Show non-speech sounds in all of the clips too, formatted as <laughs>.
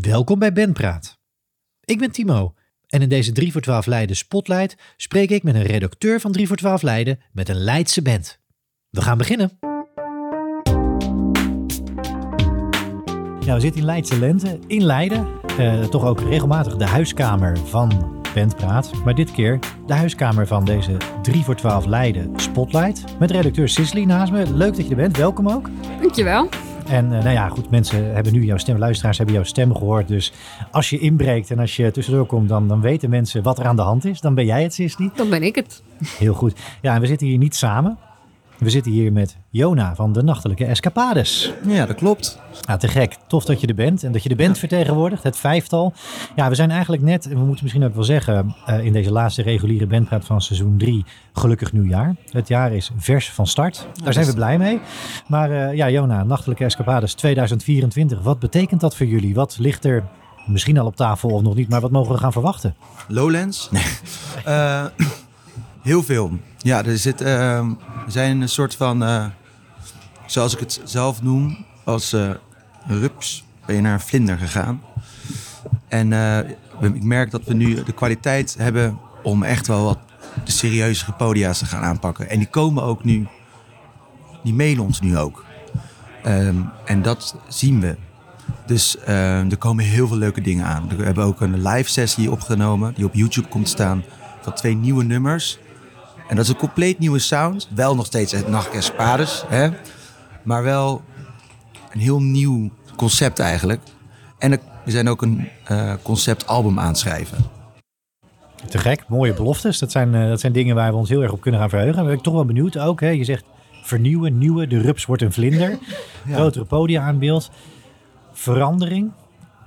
Welkom bij Bandpraat. Ik ben Timo en in deze 3 voor 12 Leiden Spotlight spreek ik met een redacteur van 3 voor 12 Leiden met een Leidse band. We gaan beginnen. Ja, we zitten in Leidse Lente in Leiden. Eh, toch ook regelmatig de huiskamer van Bandpraat. Maar dit keer de huiskamer van deze 3 voor 12 Leiden Spotlight. Met redacteur Sisley naast me. Leuk dat je er bent. Welkom ook. Dankjewel. En uh, nou ja, goed, mensen hebben nu jouw stem, luisteraars hebben jouw stem gehoord. Dus als je inbreekt en als je tussendoor komt, dan, dan weten mensen wat er aan de hand is. Dan ben jij het, Sisley. Dan ben ik het. Heel goed. Ja, en we zitten hier niet samen. We zitten hier met Jona van de Nachtelijke Escapades. Ja, dat klopt. Ja, te gek. Tof dat je er bent en dat je de band vertegenwoordigt, het vijftal. Ja, we zijn eigenlijk net, en we moeten misschien ook wel zeggen, uh, in deze laatste reguliere bandpraat van seizoen 3, gelukkig nieuwjaar. Het jaar is vers van start. Daar zijn we blij mee. Maar uh, ja, Jona, Nachtelijke Escapades 2024, wat betekent dat voor jullie? Wat ligt er misschien al op tafel of nog niet, maar wat mogen we gaan verwachten? Lowlands? Nee. uh, <laughs> heel veel. Ja, er zit, uh, zijn een soort van, uh, zoals ik het zelf noem, als uh, rups ben je naar een vlinder gegaan. En ik merk dat we nu de kwaliteit hebben om echt wel wat de serieuzere podia's te gaan aanpakken. En die komen ook nu, die mailen ons nu ook. Um, en dat zien we. Dus er komen heel veel leuke dingen aan. We hebben ook een live sessie opgenomen die op YouTube komt staan van twee nieuwe nummers. En dat is een compleet nieuwe sound. Wel nog steeds het Nacht Espades, hè? maar wel een heel nieuw concept eigenlijk. En we zijn ook een uh, conceptalbum aanschrijven. Te gek, mooie beloftes. Dat zijn, uh, dat zijn dingen waar we ons heel erg op kunnen gaan verheugen. Daar ben ik toch wel benieuwd ook. Hè? Je zegt vernieuwen, nieuwe, de rups wordt een vlinder. <laughs> Ja. Grotere podia aan beeld. Verandering.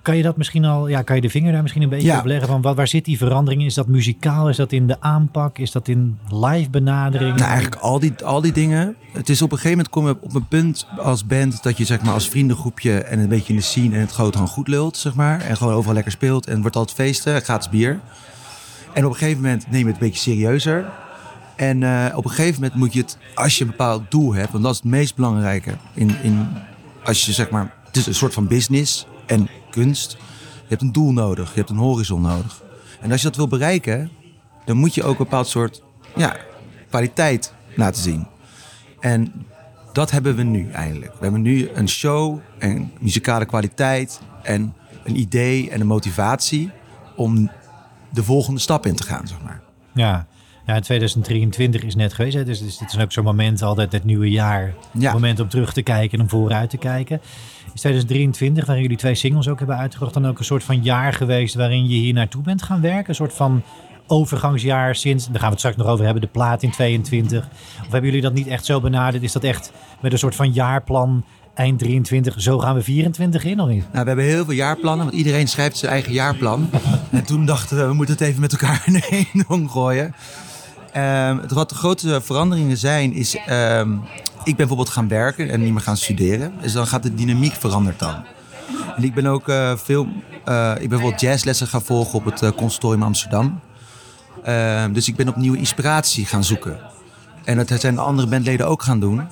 Kan je dat misschien al, ja, kan je de vinger daar misschien een beetje ja. op leggen? Van wat, waar zit die verandering? Is dat muzikaal? Is dat in de aanpak? Is dat in live benadering? Nou, eigenlijk al die, al die dingen. Het is op een gegeven moment kom je op een punt als band dat je zeg maar als vriendengroepje en een beetje in de scene en het groot gewoon goed lult, zeg maar. En gewoon overal lekker speelt en het wordt altijd feesten, gratis bier. En op een gegeven moment neem je het een beetje serieuzer. En uh, op een gegeven moment moet je het, als je een bepaald doel hebt, want dat is het meest belangrijke. In, in, als je zeg maar, het is een soort van business en kunst. Je hebt een doel nodig, je hebt een horizon nodig. En als je dat wil bereiken, dan moet je ook een bepaald soort ja, kwaliteit laten zien. En dat hebben we nu eindelijk. We hebben nu een show en muzikale kwaliteit en een idee en een motivatie om de volgende stap in te gaan, zeg maar. Ja, ja, 2023 is net geweest. Hè? Dus, dus dit is ook zo'n moment, altijd het nieuwe jaar. Ja. moment om terug te kijken en om vooruit te kijken. Is 2023, waarin jullie twee singles ook hebben uitgebracht, dan ook een soort van jaar geweest waarin je hier naartoe bent gaan werken? Een soort van overgangsjaar sinds, daar gaan we het straks nog over hebben, de plaat in 22. Of hebben jullie dat niet echt zo benaderd? Is dat echt met een soort van jaarplan eind 23, zo gaan we 24 in of niet? Nou, we hebben heel veel jaarplannen, want iedereen schrijft zijn eigen jaarplan. en toen dachten we, we moeten het even met elkaar in één omgooien. Um, wat de grote veranderingen zijn, is... Um, ik ben bijvoorbeeld gaan werken en niet meer gaan studeren. Dus dan gaat de dynamiek veranderd dan. En ik ben ook uh, veel... Uh, ik ben bijvoorbeeld jazzlessen gaan volgen op het uh, conservatorium Amsterdam. Ehm, dus ik ben opnieuw inspiratie gaan zoeken. En dat zijn de andere bandleden ook gaan doen.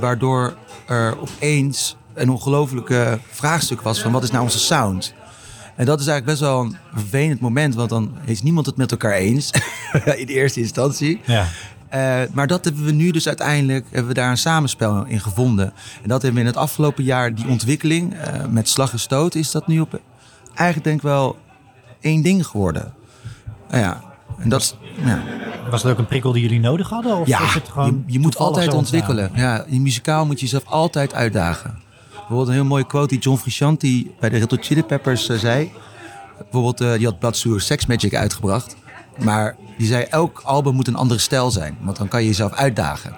waardoor er opeens een ongelofelijke vraagstuk was van wat is nou onze sound? En dat is eigenlijk best wel een vervelend moment, want dan is niemand het met elkaar eens. <laughs> in de eerste instantie. Ja. Uh, maar dat hebben we nu dus uiteindelijk, hebben we daar een samenspel in gevonden. En dat hebben we in het afgelopen jaar, die ontwikkeling uh, met slag en stoot, is dat nu op eigenlijk denk ik wel één ding geworden. Uh, ja, en dat ja. Was dat ook een prikkel die jullie nodig hadden? Of ja, is het gewoon je, je moet altijd ontwikkelen. Ja, in muzikaal moet je jezelf altijd uitdagen. Bijvoorbeeld een heel mooie quote die John Frusciante bij de Red Hot Chili Peppers uh, zei. Bijvoorbeeld, uh, die had Blood Sewer Sex Magic uitgebracht. Maar die zei, elk album moet een andere stijl zijn. Want dan kan je jezelf uitdagen.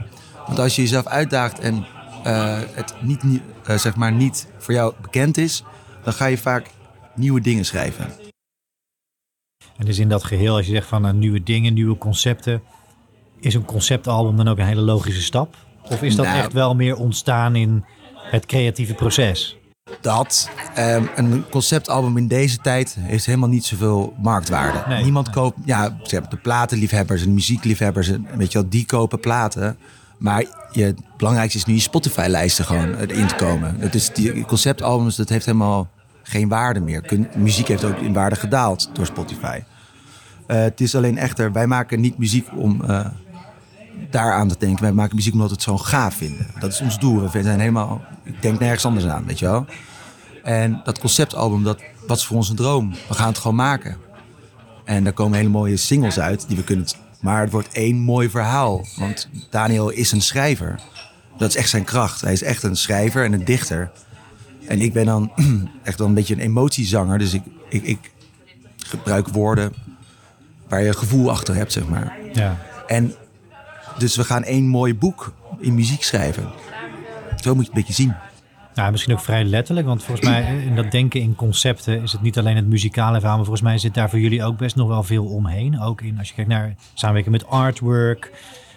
Want als je jezelf uitdaagt en uh, het niet, zeg maar niet voor jou bekend is... dan ga je vaak nieuwe dingen schrijven. En dus in dat geheel, als je zegt van nieuwe dingen, nieuwe concepten... is een conceptalbum dan ook een hele logische stap? Of is dat nou, echt wel meer ontstaan in het creatieve proces? Dat um, een conceptalbum in deze tijd heeft helemaal niet zoveel marktwaarde. Nee, Niemand koopt, ja, de platenliefhebbers en muziekliefhebbers, weet je wel, die kopen platen. Maar je, het belangrijkste is nu je Spotify-lijsten gewoon in te komen. Het is die conceptalbums, dat heeft helemaal geen waarde meer. muziek heeft ook in waarde gedaald door Spotify. Uh, het is alleen echter, wij maken niet muziek om uh, daar aan te denken. Wij maken muziek omdat we het zo gaaf vinden. Dat is ons doel. We zijn helemaal, ik denk nergens anders aan, weet je wel. En dat conceptalbum, dat was voor ons een droom. We gaan het gewoon maken. En daar komen hele mooie singles uit die we kunnen. Maar het wordt één mooi verhaal. Want Daniel is een schrijver. Dat is echt zijn kracht. Hij is echt een schrijver en een dichter. En ik ben dan <clears throat> echt wel een beetje een emotiezanger. Dus ik, ik, ik gebruik woorden waar je gevoel achter hebt, zeg maar. Ja. En dus we gaan één mooi boek in muziek schrijven. Zo moet je het een beetje zien. Ja, misschien ook vrij letterlijk, want volgens mij in dat denken in concepten is het niet alleen het muzikale verhaal, maar volgens mij zit daar voor jullie ook best nog wel veel omheen. Ook in, als je kijkt naar samenwerking met artwork,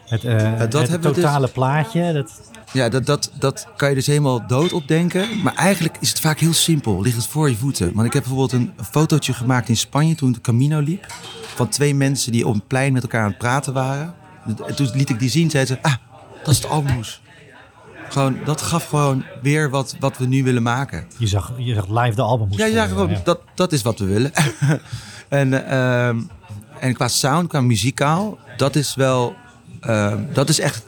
het, uh, het dus- totale plaatje. Dat... Ja, dat, dat, dat kan je dus helemaal dood opdenken. Maar eigenlijk is het vaak heel simpel. Ligt het voor je voeten. Want ik heb bijvoorbeeld een, een fotootje gemaakt in Spanje toen de Camino liep. Van twee mensen die op een plein met elkaar aan het praten waren. En toen liet ik die zien, zeiden ze, ah, dat is het albumhoes. Gewoon, dat gaf gewoon weer wat, wat we nu willen maken. Je zag, je zag live de album. Ja, ja, gewoon, Dat, dat is wat we willen. <laughs> en, uh, en qua sound, qua muzikaal, dat is wel, uh, dat is echt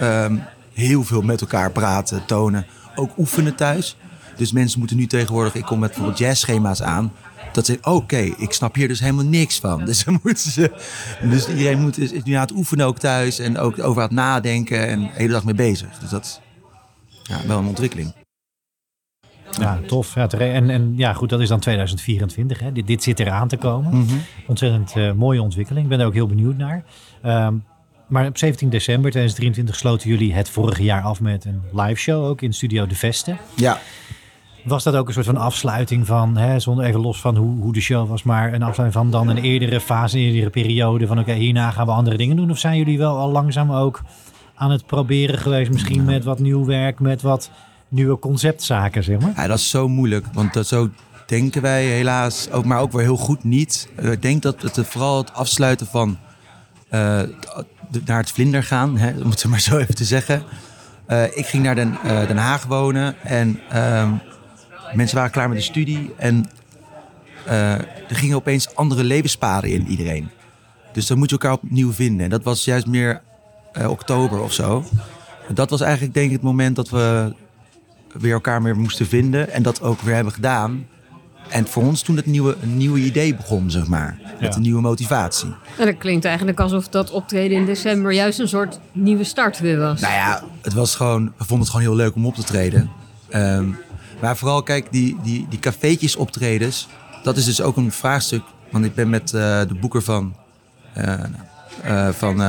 um, heel veel met elkaar praten, tonen. Ook oefenen thuis. Dus mensen moeten nu tegenwoordig, ik kom met bijvoorbeeld jazzschema's aan. Dat ze, oké, ik snap hier dus helemaal niks van. Dus, dan moeten ze, dus iedereen moet, is, nu aan het oefenen ook thuis en ook over aan het nadenken en de hele dag mee bezig. Dus dat is ja, wel een ontwikkeling. Ja, tof. Ja, en, en ja, goed, dat is dan 2024. Hè. Dit, dit zit eraan te komen. Mhm. Ontzettend uh, mooie ontwikkeling. Ik ben er ook heel benieuwd naar. Um, maar op 17 december 2023 sloten jullie het vorige jaar af met een live show ook in Studio De Veste. Ja. Was dat ook een soort van afsluiting van, hè, zonder even los van hoe, hoe de show was, maar een afsluiting van dan een eerdere fase, een eerdere periode van oké, hierna gaan we andere dingen doen? Of zijn jullie wel al langzaam ook aan het proberen geweest, misschien met wat nieuw werk, met wat nieuwe conceptzaken, zeg maar? Ja, dat is zo moeilijk, want dat zo denken wij helaas, ook, maar ook weer heel goed niet. Ik denk dat het vooral het afsluiten van uh, naar het vlinder gaan, hè, om het maar zo even te zeggen. Uh, ik ging naar Den, uh, Den Haag wonen en uh, mensen waren klaar met de studie. En uh, er gingen opeens andere levenspaden in iedereen. Dus dan moet je elkaar opnieuw vinden. En dat was juist meer oktober of zo. Dat was eigenlijk denk ik het moment dat we weer elkaar meer moesten vinden. En dat ook weer hebben gedaan. En voor ons toen het nieuwe, een nieuwe idee begon, zeg maar. Met een nieuwe motivatie. En dat klinkt eigenlijk alsof dat optreden in december juist een soort nieuwe start weer was. Nou ja, het was gewoon, we vonden het gewoon heel leuk om op te treden. Um, maar vooral, kijk, die, die, die cafeetjes optredens, dat is dus ook een vraagstuk. Want ik ben met uh, de boeker van, uh, van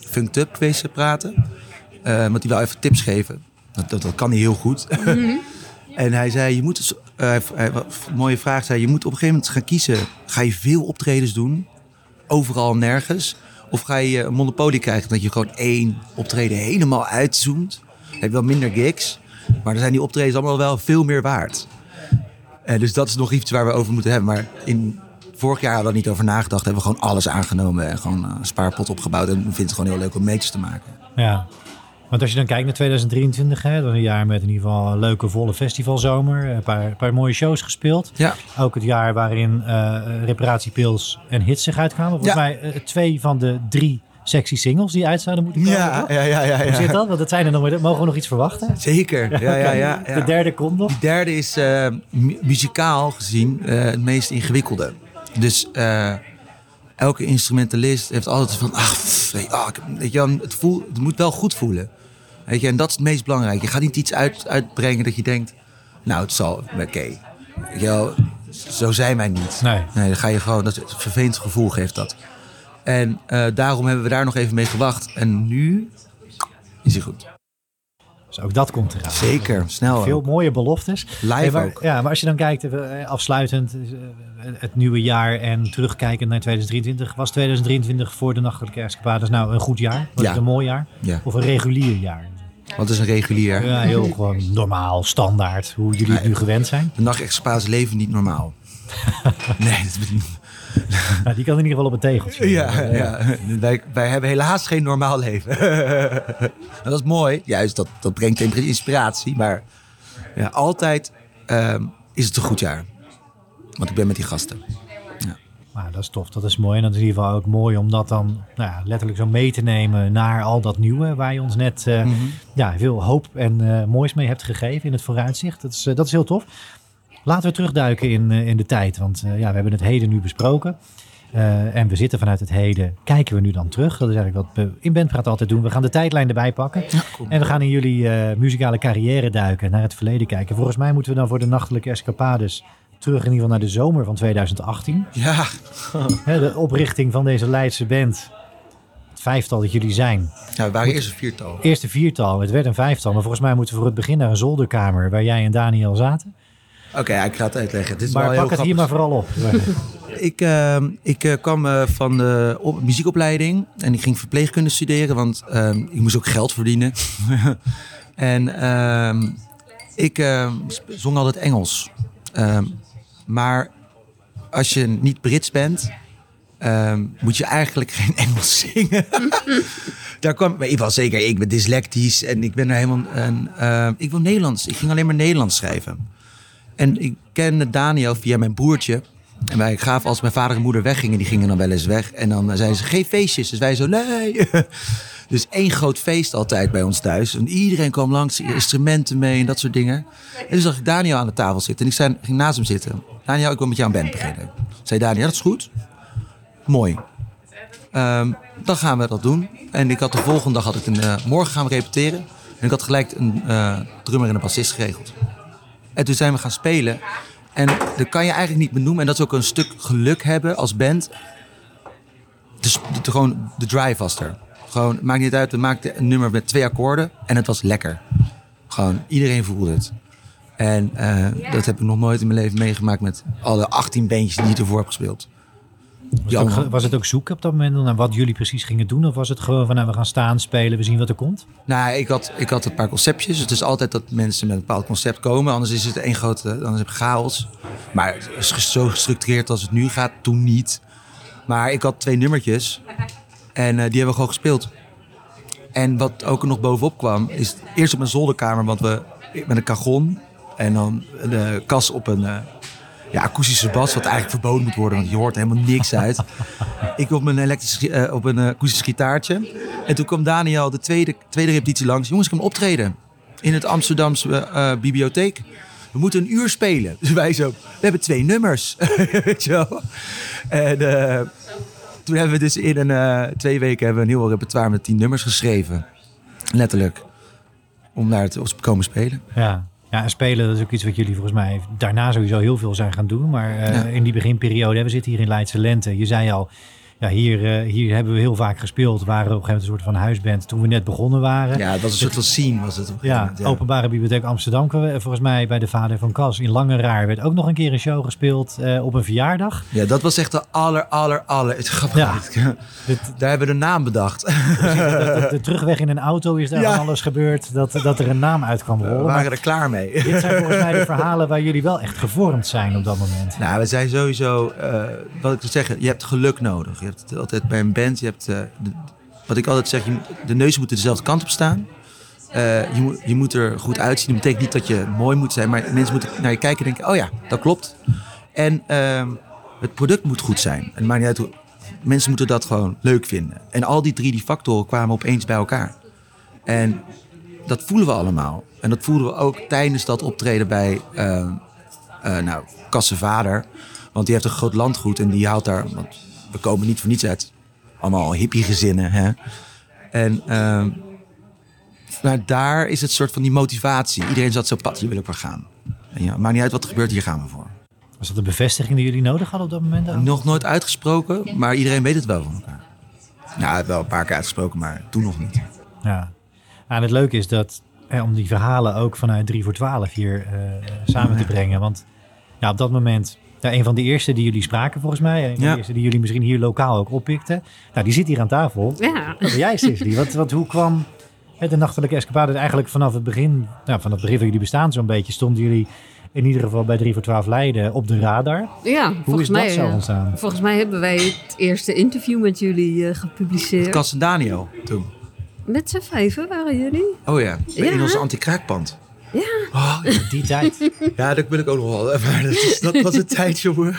Funked Up geweest praten. want die wil even tips geven. Dat, dat, dat kan hij heel goed. Mm <laughs> En hij zei, je moet, mooie vraag zei, je moet op een gegeven moment gaan kiezen. Ga je veel optredens doen, overal nergens? Of ga je een monopolie krijgen, dat je gewoon één optreden helemaal uitzoomt? Heb je wel minder gigs, maar dan zijn die optredens allemaal wel veel meer waard. En dus dat is nog iets waar we over moeten hebben. Maar in, vorig jaar hadden we niet over nagedacht. Hebben we gewoon alles aangenomen en gewoon een spaarpot opgebouwd. En we vinden het gewoon heel leuk om meetjes te maken. Ja, want als je dan kijkt naar 2023, hè, is een jaar met in ieder geval een leuke volle festivalzomer. Een paar, een paar mooie shows gespeeld. Ja. Ook het jaar waarin uh, Reparatiepils en hits zich uitkwamen. Volgens mij uh, twee van de drie sexy singles die uit zouden moeten komen. Ja, ja, ja, ja, ja. Hoe zit dat? Want dat zijn er nog maar, mogen we nog iets verwachten? Zeker. Ja, ja, <laughs> ja, ja, De derde komt nog. De derde is uh, muzikaal gezien uh, het meest ingewikkelde. Dus uh, elke instrumentalist heeft altijd van, ach, ah, weet je, het, voel, het moet wel goed voelen. Weet je, en dat is het meest belangrijk. Je gaat niet iets uit, uitbrengen dat je denkt, nou, het zal, oké. Okay. Zo zijn wij niet. Nee. nee. dan ga je gewoon, dat het vervelend gevoel geeft dat. En uh, daarom hebben we daar nog even mee gewacht. En nu is hij goed. Dus ook dat komt eraan. Zeker, snel. Veel mooie beloftes. Live hey, maar, ook. Ja, maar als je dan kijkt, uh, afsluitend, uh, het nieuwe jaar en terugkijkend naar 2023. Was 2023 voor de Nachtelijke Escapades nou een goed jaar? Was ja. het een mooi jaar? Ja. Of een regulier jaar? Wat is een regulier? Ja, heel gewoon normaal, standaard, hoe jullie het nu gewend zijn. De Nachtexpapades leven niet normaal. <laughs> nee, dat is nou, die kan in ieder geval op een tegeltje. Ja, ja. Wij, wij hebben helaas geen normaal leven. <laughs> dat is mooi. Juist, dat, dat brengt inspiratie. Maar ja, altijd um, is het een goed jaar. Want ik ben met die gasten. Nou, dat is tof, dat is mooi. En dat is in ieder geval ook mooi om dat dan nou ja, letterlijk zo mee te nemen naar al dat nieuwe waar je ons net uh, ja, veel hoop en uh, moois mee hebt gegeven in het vooruitzicht. Dat is, uh, dat is heel tof. Laten we terugduiken in, in de tijd, want ja, we hebben het heden nu besproken. en we zitten vanuit het heden, kijken we nu dan terug. Dat is eigenlijk wat we in Bandpraat altijd doen. We gaan de tijdlijn erbij pakken. Ja. En we gaan in jullie muzikale carrière duiken, naar het verleden kijken. Volgens mij moeten we dan voor de nachtelijke escapades terug in ieder geval naar de zomer van 2018. Ja. <laughs> de oprichting van deze Leidse band. Het vijftal dat jullie zijn. Ja, we waren eerst een viertal. Eerste viertal. Het werd een vijftal. Maar volgens mij moeten we voor het begin naar een zolderkamer waar jij en Daniel zaten. Oké, ik ga het uitleggen. Dit is maar wel pak heel het hier maar vooral op. <laughs> ik uh, ik uh, kwam uh, van de op, muziekopleiding en ik ging verpleegkunde studeren, want ehm, ik moest ook geld verdienen. <laughs> en ehm, ik zong altijd Engels. Maar als je niet Brits bent, um, moet je eigenlijk <laughs> geen Engels zingen. Daar kwam, maar ik was zeker, ik ben dyslectisch en ik ben er helemaal. Uh, ik wil Nederlands. Ik ging alleen maar Nederlands schrijven. En ik kende Daniel via mijn broertje. En wij gaven als mijn vader en moeder weggingen, die gingen dan wel eens weg. En dan zeiden ze: geen feestjes. Dus wij zo: nee. <laughs> Dus één groot feest altijd bij ons thuis. En iedereen kwam langs, instrumenten mee en dat soort dingen. En toen zag ik Daniel aan de tafel zitten. En ik zei, ging naast hem zitten. Daniel, ik wil met jou een band beginnen. Zei Daniel, dat is goed. Mooi. Um, dan gaan we dat doen. En ik had de volgende dag had ik een uh, morgen gaan we repeteren. En ik had gelijk een uh, drummer en een bassist geregeld. En toen zijn we gaan spelen. En dat kan je eigenlijk niet benoemen. En dat is ook een stuk geluk hebben als band. Dus de, gewoon de drive was er. Gewoon, maakt niet uit. We maakten een nummer met twee akkoorden. En het was lekker. Gewoon, iedereen voelde het. En uh, dat heb ik nog nooit in mijn leven meegemaakt met alle 18 bandjes die ik ervoor heb gespeeld. Was het, ook, was het ook zoeken op dat moment naar wat jullie precies gingen doen? Of was het gewoon van nou, we gaan staan, spelen, we zien wat er komt? Nou, ik had, ik had een paar conceptjes. Het is altijd dat mensen met een bepaald concept komen. Anders is het één grote, dan heb ik chaos. Maar zo gestructureerd als het nu gaat, toen niet. Maar ik had twee nummertjes. En uh, die hebben we gewoon gespeeld. En wat ook nog bovenop kwam, is eerst op mijn zolderkamer, want we met een kagon en dan de kas op een uh, ja, akoestische bas, wat eigenlijk verboden moet worden, want je hoort helemaal niks uit. <laughs> ik op mijn elektrisch, uh, op een akoestisch gitaartje. En toen kwam Daniel de tweede, tweede repetitie langs. Jongens, ik kan optreden in het Amsterdamse bibliotheek. We moeten een uur spelen. Dus wij zo, we hebben twee nummers. <laughs> Weet je wel? En toen hebben we dus in een, twee weken hebben we een heel repertoire met tien nummers geschreven. Letterlijk. Om daar te komen spelen. Ja. Ja, en spelen dat is ook iets wat jullie volgens mij daarna sowieso heel veel zijn gaan doen. Maar uh, ja. in die beginperiode, we zitten hier in Leidse Lente. Je zei al, ja, hier, uh, hier hebben we heel vaak gespeeld. We waren op een gegeven moment een soort van huisband toen we net begonnen waren. Ja, dat was een soort van scene was het. Ja, ja, Openbare Bibliotheek Amsterdam. Volgens mij bij de vader van Cas in Lange Raar werd ook nog een keer een show gespeeld uh, op een verjaardag. Ja, dat was echt de aller, aller, aller. Het ja. <laughs> Dit, daar hebben we de naam bedacht. <laughs> de, de, de, terugweg in een auto is daar ja. van alles gebeurd. Dat, dat er een naam uit kwam rollen. We waren er klaar mee. Dit zijn <laughs> volgens mij de verhalen waar jullie wel echt gevormd zijn op dat moment. Nou, we zijn sowieso, uh, wat ik wil zeggen, je hebt geluk nodig. Je hebt altijd bij een band, je hebt, de, wat ik altijd zeg, je, de neuzen moeten dezelfde kant op staan. Uh, je, moet, je moet er goed uitzien. Dat betekent niet dat je mooi moet zijn, maar mensen moeten naar je kijken en denken: oh ja, dat klopt. En uh, het product moet goed zijn. Het maakt niet uit hoe, mensen moeten dat gewoon leuk vinden. En al die drie die factoren kwamen opeens bij elkaar. En dat voelen we allemaal. En dat voelden we ook tijdens dat optreden bij uh, nou, Kassenvader. Want die heeft een groot landgoed en die houdt daar. We komen niet voor niets uit allemaal hippiegezinnen. Hè? En uh, maar daar is het soort van die motivatie. Iedereen zat zo pad, hier wil ik voor gaan. En ja, maakt niet uit wat er gebeurt, hier gaan we voor. Was dat een bevestiging die jullie nodig hadden op dat moment? Dan? Nog nooit uitgesproken, maar iedereen weet het wel van elkaar. Ja, wel een paar keer uitgesproken, maar toen nog niet. Ja, en het leuke is dat, hè, om die verhalen ook vanuit 3 voor 12 hier uh, samen te brengen. Want ja, op dat moment ja, een van de eerste die jullie spraken volgens mij. Een van ja. de eerste die jullie misschien hier lokaal ook oppikten. Nou, die zit hier aan tafel. Ja. Dat ben jij, Sisley. wat, wat, hoe kwam de nachtelijke escapade eigenlijk vanaf het begin, nou, vanaf het begin van jullie bestaan zo'n beetje, stonden jullie in ieder geval bij 3 voor 12 Leiden op de radar. Ja, Hoe is mij, dat zo ontstaan? Volgens mij hebben wij het eerste interview met jullie uh, gepubliceerd. Cas en Daniel toen. Met z'n vijven waren jullie? Oh ja, in Ja. ons anti-kraakpand. Ja. Oh, die tijd. <laughs> ja, dat wil ik ook nog wel. Maar dat, is, dat was een <laughs> tijd, jongen.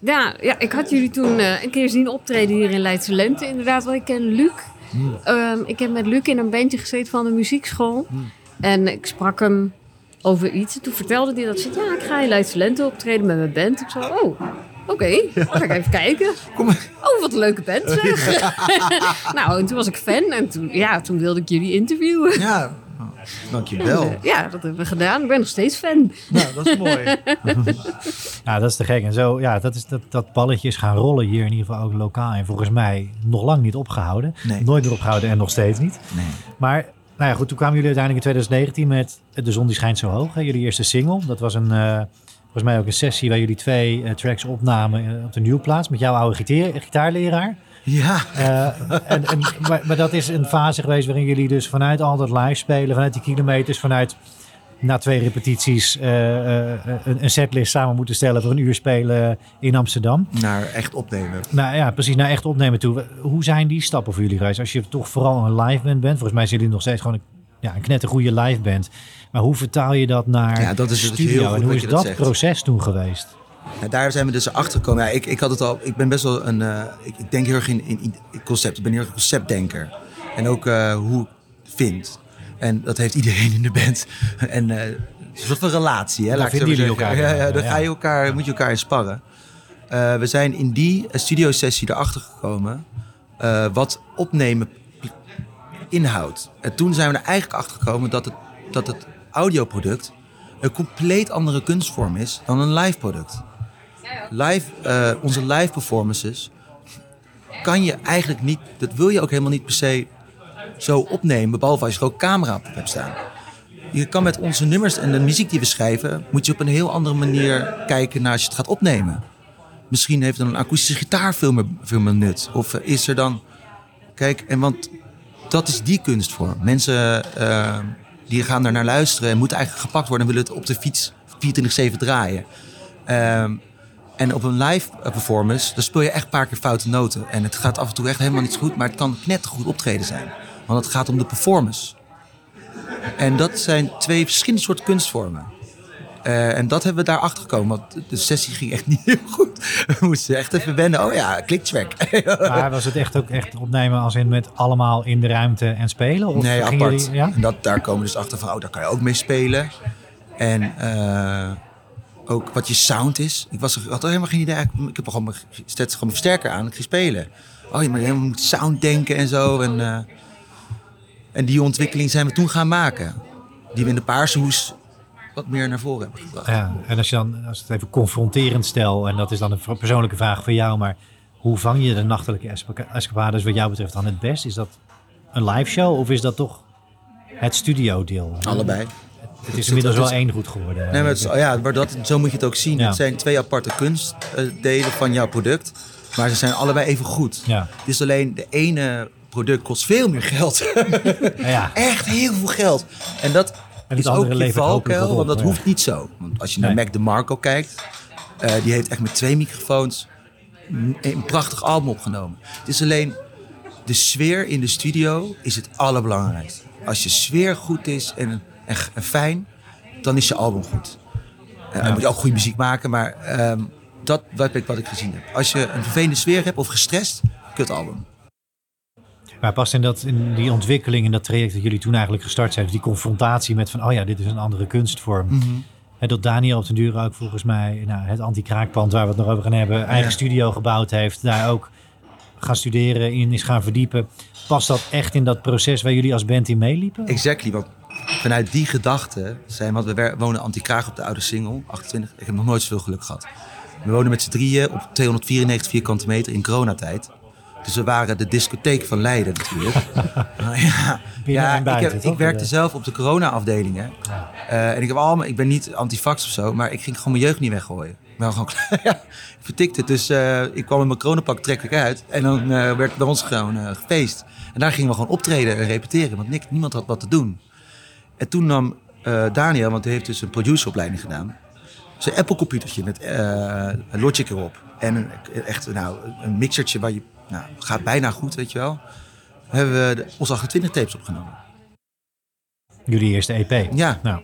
ja, ja, ik had jullie toen uh, een keer zien optreden hier in Leidse Lente. Inderdaad, want ik ken Luc. Hmm. Um, ik heb met Luc in een bandje gezeten van de muziekschool. Hmm. En ik sprak hem over iets. En toen vertelde hij dat. Zei, ja, ik ga in Leidse Lente optreden met mijn band. Ik zei, oh, Oké, okay, dan ga ik even kijken. Kom maar. Oh, wat een leuke band <laughs> zeg. nou, en toen was ik fan en toen, ja, toen wilde ik jullie interviewen. Ja, dankjewel. En, <laughs> uh, ja, dat hebben we gedaan. Ik ben nog steeds fan. Nou, dat is mooi. <laughs> ja, dat is te gek. En zo, ja, dat, is, dat, dat balletje is gaan rollen hier in ieder geval ook lokaal. En volgens mij nog lang niet opgehouden. Nee. Nooit meer opgehouden en nog steeds niet. Nee. Maar nou ja, goed, toen kwamen jullie uiteindelijk in 2019 met De Zon die schijnt zo hoog. Hè? Jullie eerste single. Dat was een... Uh, volgens mij ook een sessie waar jullie twee uh, tracks opnamen uh, op de nieuwe plaats met jouw oude gitaar, gitaarleraar. Ja. Uh, en, en, maar, maar, dat is een fase geweest waarin jullie dus vanuit al dat live spelen, vanuit die kilometers, vanuit na twee repetities een, een, setlist samen moeten stellen voor een uur spelen in Amsterdam. Naar echt opnemen. Nou ja, precies, naar echt opnemen toe. Hoe zijn die stappen voor jullie geweest? Als je toch vooral een live band bent, volgens mij zijn jullie nog steeds gewoon een, ja, een knettergoede live band. Maar hoe vertaal je dat naar ja, dat is studio? en hoe is dat, proces toen geweest? Daar zijn we dus achter gekomen. Ja, ik, ik had het al. Ik ben best wel een. Uh, ik, ik, denk heel erg in, in, in, concept. Ik ben heel erg een conceptdenker. En ook uh, hoe ik vind. En dat heeft iedereen in de band. <laughs> en uh, een soort van relatie. Hè, laat vinden jullie elkaar. Ja, ja, dan Ga je elkaar, moet je elkaar in sparren. we zijn in die studiosessie erachter gekomen. wat opnemen inhoudt. En toen zijn we er eigenlijk achter gekomen dat het, dat het audioproduct een compleet andere kunstvorm is dan een live product. Live, uh, onze live performances kan je eigenlijk niet, dat wil je ook helemaal niet per se zo opnemen, behalve als je ook camera op hebt staan. Je kan met onze nummers en de muziek die we schrijven, moet je op een heel andere manier kijken naar als je het gaat opnemen. Misschien heeft dan een akoestische gitaar veel meer, veel meer nut. Of is er dan, kijk, en want dat is die kunstvorm. Mensen uh, die gaan er naar luisteren en moeten eigenlijk gepakt worden en willen het op de fiets 24-7 draaien. Um, en op een live performance, dan speel je echt een paar keer foute noten. En het gaat af en toe echt helemaal niet goed, maar het kan net goed optreden zijn. Want het gaat om de performance. En dat zijn twee verschillende soorten kunstvormen. Uh, en dat hebben we daar achter gekomen. Want de sessie ging echt <laughs> niet heel goed. We moesten echt even wennen. Oh ja, kliktrack. <laughs> maar was het echt ook echt opnemen als in met allemaal in de ruimte en spelen? Of nee, apart. ja? En dat, daar komen we dus achter van, oh, daar kan je ook mee spelen. En uh, ook wat je sound is. Ik was, had helemaal geen idee. Ik heb gewoon mijn, gewoon versterker aan. Ik ging spelen. Oh, je moet sound denken en zo. En, uh, en die ontwikkeling zijn we toen gaan maken. Die we in de Paarse Hoes wat meer naar voren hebben gebracht. Ja, en als je dan als het even confronterend stel, en dat is dan een persoonlijke vraag voor jou, maar hoe vang je de nachtelijke escapades wat jou betreft dan het best? Is dat een live show of is dat toch het studio deel? Allebei. Het is inmiddels wel één goed geworden. Nee, maar, het ja, maar dat, zo moet je het ook zien. Het zijn twee aparte kunstdelen van jouw product. Maar ze zijn allebei even goed. Ja. Het is alleen de ene product kost veel meer geld. <laughs> ja. <laughs> Echt heel veel geld. En dat en is ook je valkuil, want dat hoeft niet zo. Want als je naar Mac DeMarco kijkt, uh, die heeft echt met twee microfoons een prachtig album opgenomen. Het is alleen de sfeer in de studio is het allerbelangrijkste. Als je sfeer goed is en, en, fijn, dan is je album goed. Uh, Dan moet je ook goede muziek maken, maar um, dat wat ik, wat ik gezien heb. Als je een vervelende sfeer hebt of gestrest, kut album. Maar past in, dat, in die ontwikkeling, in dat traject dat jullie toen eigenlijk gestart zijn, dus die confrontatie met van, oh ja, dit is een andere kunstvorm. Mm dat Daniel op den duur ook volgens mij nou, het anti-kraakpand waar we het nog over gaan hebben, eigen studio gebouwd heeft, daar ook gaan studeren, in is gaan verdiepen. Past dat echt in dat proces waar jullie als band in meeliepen? Exactly, want vanuit die gedachte zijn, want we wonen anti-kraak op de oude single, 28. Ik heb nog nooit zoveel geluk gehad. We wonen met z'n drieën op 294 vierkante meter in coronatijd. Dus we waren de discotheek van Leiden natuurlijk. <laughs> Ja, ja ik, heb, ik, werkte zelf op de corona-afdelingen. Uh, en ik, heb allemaal, ik ben niet antifax of zo, maar ik ging gewoon mijn jeugd niet weggooien. Ik gewoon <laughs> ja, vertikte het. Dus uh, ik kwam in mijn coronapak trek ik uit. En dan uh, werd bij ons gewoon gefeest. En daar gingen we gewoon optreden en repeteren, want niks, niemand had wat te doen. En toen nam Daniel, want hij heeft dus een produceropleiding gedaan, zijn Apple-computertje met Logic erop. En een, echt nou, een mixertje waar je nou, gaat bijna goed, weet je wel. Hebben we onze 28 tapes opgenomen. Jullie eerste EP. Ja, Nou,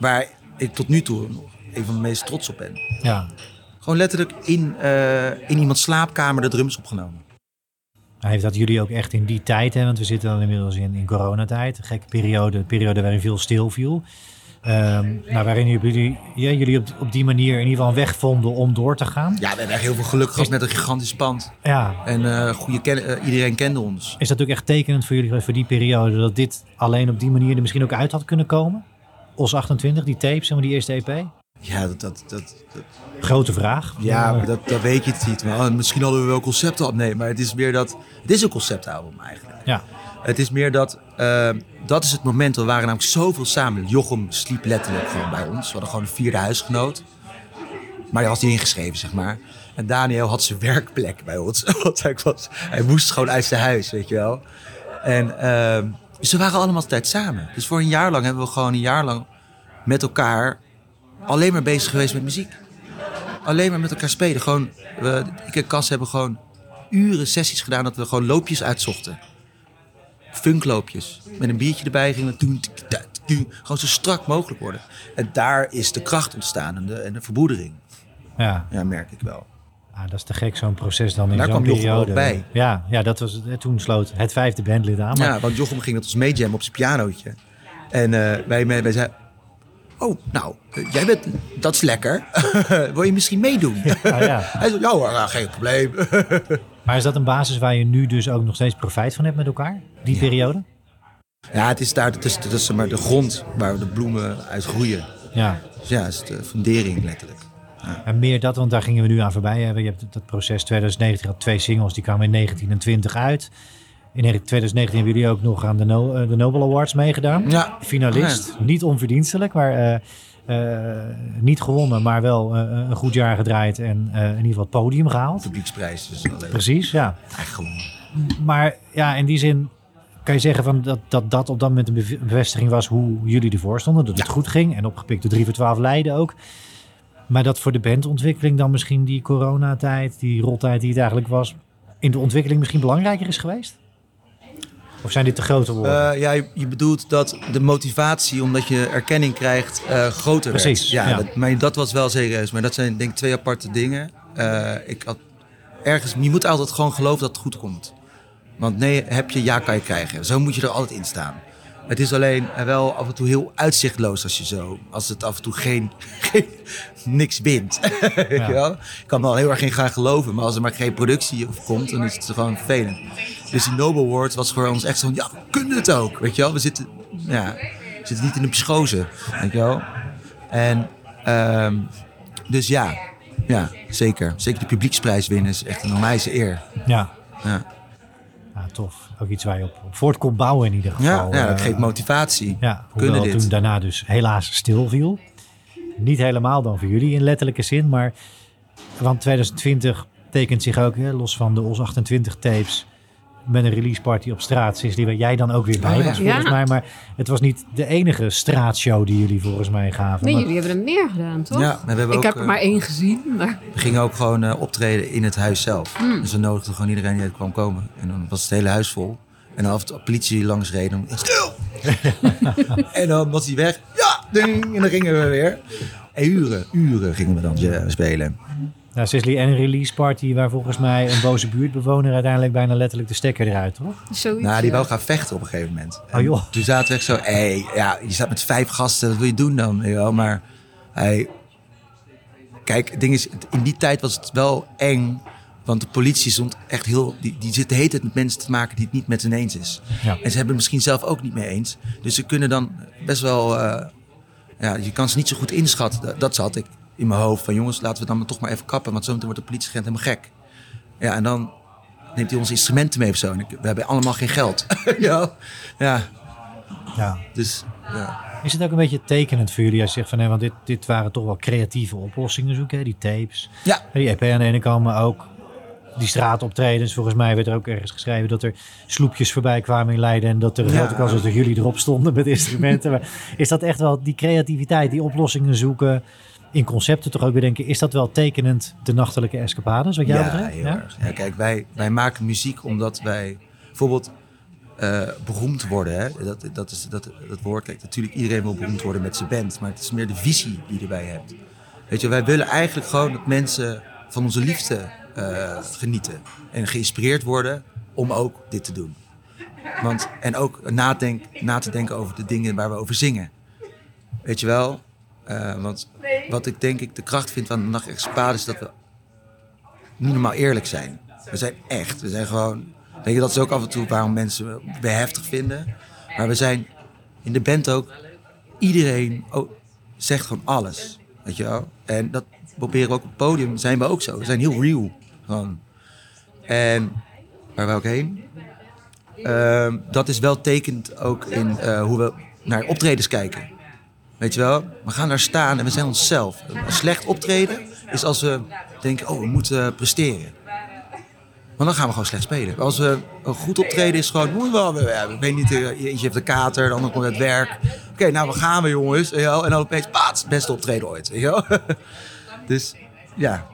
waar ik tot nu toe nog een van de meest trots op ben. ja. Gewoon letterlijk in, eh, in iemands slaapkamer de drums opgenomen. Heeft dat jullie ook echt in die tijd, hè, want we zitten dan inmiddels in, in coronatijd. Een gekke periode, een periode waarin veel stil viel. Ehm, nou, waarin jullie, ja, jullie op, op die manier in ieder geval een weg vonden om door te gaan. Ja, we hebben echt heel veel geluk gehad met een gigantisch pand. Ja, En eh, goede ken- eh, iedereen kende ons. is dat ook echt tekenend voor jullie voor die periode, dat dit alleen op die manier er misschien ook uit had kunnen komen? OS 28, die tape, zeg maar, die eerste EP? Ja, dat, dat, dat, dat- Grote vraag. ja Maar- dat, dat weet je het niet. Maar, oh, misschien hadden we wel concepten. Nee, maar het is meer dat... Het is een conceptalbum eigenlijk. ja. Het is meer dat... eh, dat is het moment. We waren namelijk zoveel samen. Jochem sliep letterlijk gewoon bij ons. We hadden gewoon een vierde huisgenoot. Maar die was niet ingeschreven, zeg maar. En Daniel had zijn werkplek bij ons. <laughs> Want hij, was, hij moest gewoon uit zijn huis, weet je wel. En ehm, dus we waren allemaal altijd samen. Dus voor een jaar lang hebben we gewoon een jaar lang met elkaar alleen maar bezig geweest met muziek. Alleen maar met elkaar spelen. Gewoon, we, ik en Cas hebben gewoon uren sessies gedaan dat we gewoon loopjes uitzochten. Funkloopjes. Met een biertje erbij gingen we doen. Gewoon zo strak mogelijk worden. En daar is de kracht ontstaan en de, en de verboedering. ja. Ja, merk ik wel. Ah, dat is te gek, zo'n proces dan in Daar zo'n kwam Jochem periode. ook bij. Ja, ja, dat was. Toen sloot het vijfde bandlid aan. Maar Ja, want Jochem ging met ons meejammen op zijn pianootje. En eh, wij, wij, wij zeiden... Oh, nou, eh, jij bent... Dat is lekker. <laughs> Wil je misschien meedoen? Ah, ja. <laughs> Hij zei, ja hoor, nou, geen probleem. <laughs> Maar is dat een basis waar je nu dus ook nog steeds profijt van hebt met elkaar? Die periode? Ja, het is daar het is, het is maar de grond waar de bloemen uit groeien. Ja. Dus ja, het is de fundering letterlijk. En meer dat, want daar gingen we nu aan voorbij. Je hebt dat proces 2019 had twee singles, die kwamen in 19 en 20 uit. In 2019 hebben jullie ook nog aan de, no eh, de Nobel Awards meegedaan. Ja. Finalist, niet onverdienstelijk, maar eh, eh, niet gewonnen, maar wel een goed jaar gedraaid en in ieder geval het podium gehaald. Publieksprijs. Dus. Precies, ja. Eigenlijk gewoon. Maar ja, in die zin kan je zeggen van dat, dat dat op dat moment een bev- bevestiging was hoe jullie ervoor stonden. Dat het Ja. goed ging en opgepikt de 3 voor 12 Leiden ook. Maar dat voor de bandontwikkeling dan misschien die coronatijd, die rottijd die het eigenlijk was, in de ontwikkeling misschien belangrijker is geweest? Of zijn dit te grote woorden? Eh, ja, je, je bedoelt dat de motivatie, omdat je erkenning krijgt, eh, groter Precies, werd. Ja, ja. Dat, maar dat was wel serieus. Maar dat zijn denk ik twee aparte dingen. Eh, ik had ergens, je moet altijd gewoon geloven dat het goed komt. Want nee, heb je, ja kan je krijgen. Zo moet je er altijd in staan. Het is alleen wel af en toe heel uitzichtloos als je zo, als het af en toe geen, <laughs> geen niks wint. <laughs> Wel? Ik kan wel heel erg in gaan geloven, maar als er maar geen productie op komt, dan is het gewoon vervelend. Dus die Nobel Awards was voor ons echt zo van, ja, we kunnen het ook. Weet je wel? We zitten, ja, we zitten niet in de psychose. Weet je wel? En, ehm, dus ja, ja, zeker. Zeker de publieksprijs winnen is echt een onwijze eer. ja. Ja, ja, tof. Ook iets waar je op, op voort kon bouwen in ieder geval. ja dat Eh, geeft motivatie. Ja, We kunnen hoewel dit. toen daarna dus helaas stil viel. Niet helemaal dan voor jullie in letterlijke zin, maar want 2020 tekent zich ook, hè, los van de OS 28 tapes, met een release party op straat, sinds die waar jij dan ook weer bij Oh, ja. was volgens Ja. mij. Maar het was niet de enige straatshow die jullie volgens mij gaven. Nee, Maar- jullie hebben er meer gedaan, toch? Ja, maar we hebben ik ook, heb er eh, maar één gezien, maar We gingen ook gewoon eh, optreden in het huis zelf. Dus we nodigden gewoon iedereen die uit kwam komen. En dan was het hele huis vol. En dan af en toe politie langs reed, dan stil! <laughs> en dan was hij weg. Ja, ding! En dan gingen we weer. En uren, uren gingen we dan eh, spelen. Nou, Sisley, en een release party waar volgens mij een boze buurtbewoner uiteindelijk bijna letterlijk de stekker eruit, toch? zoiets. Nou, die ja. wou gaan vechten op een gegeven moment. En Oh, joh. Toen zaten we echt zo, hé, ja, je staat met vijf gasten, wat wil je doen dan? Wel? Maar hij... Kijk, het ding is, in die tijd was het wel eng. Want de politie stond echt heel... Die, die zit de hele tijd met mensen te maken die het niet met hen eens is. Ja. En ze hebben het misschien zelf ook niet mee eens. Dus ze kunnen dan best wel... eh, ja, je kan ze niet zo goed inschatten. Dat, dat zat ik in mijn hoofd. Van jongens, laten we dan maar toch maar even kappen. Want zometeen wordt de politieagent helemaal gek. Ja, en dan neemt hij onze instrumenten mee of zo. En we hebben allemaal geen geld. <laughs> ja, ja, Ja. dus ja. Is het ook een beetje tekenend voor jullie als je zegt van nee, want dit, dit waren toch wel creatieve oplossingen zoeken, die tapes. Ja, Die EP aan de ene kant, maar ook die straatoptredens. Volgens mij werd er ook ergens geschreven dat er sloepjes voorbij kwamen in Leiden. En dat er Ja. grote kans was dat jullie erop stonden met instrumenten. maar is dat echt wel die creativiteit, die oplossingen zoeken in concepten toch ook weer denken. Is dat wel tekenend de nachtelijke escapades wat jou ja, betreft? heel erg. Ja, kijk, wij, wij maken muziek omdat wij bijvoorbeeld... eh, beroemd worden. Hè? Dat, dat, is, dat, dat woord, kijk, natuurlijk iedereen wil beroemd worden met zijn band. Maar het is meer de visie die je erbij hebt. Weet je, wij willen eigenlijk gewoon dat mensen van onze liefde genieten. En geïnspireerd worden om ook dit te doen. Want, en ook nadenk, na te denken over de dingen waar we over zingen. Weet je wel? Uh, want wat ik denk ik de kracht vind van de Nacht is dat we niet normaal eerlijk zijn. We zijn echt. We zijn gewoon. Weet je, dat is ook af en toe waarom mensen we heftig vinden. Maar we zijn in de band ook. Iedereen zegt gewoon alles. Weet je wel? En dat proberen we ook op het podium. Zijn we ook zo. We zijn heel real. Gewoon. En waar we ook heen? Uh, dat is wel tekend ook in uh, hoe we naar optredens kijken. Weet je wel? We gaan daar staan en we zijn onszelf. Een slecht optreden is als we denken, oh, we moeten presteren. Maar dan gaan we gewoon slecht spelen. Als we een goed optreden is gewoon, moet wel, ik weet niet, eentje heeft een kater, de ander komt uit werk. Oké, nou, we gaan we jongens. En dan opeens, paats, beste optreden ooit. Weet je wel? <laughs> Dus ja,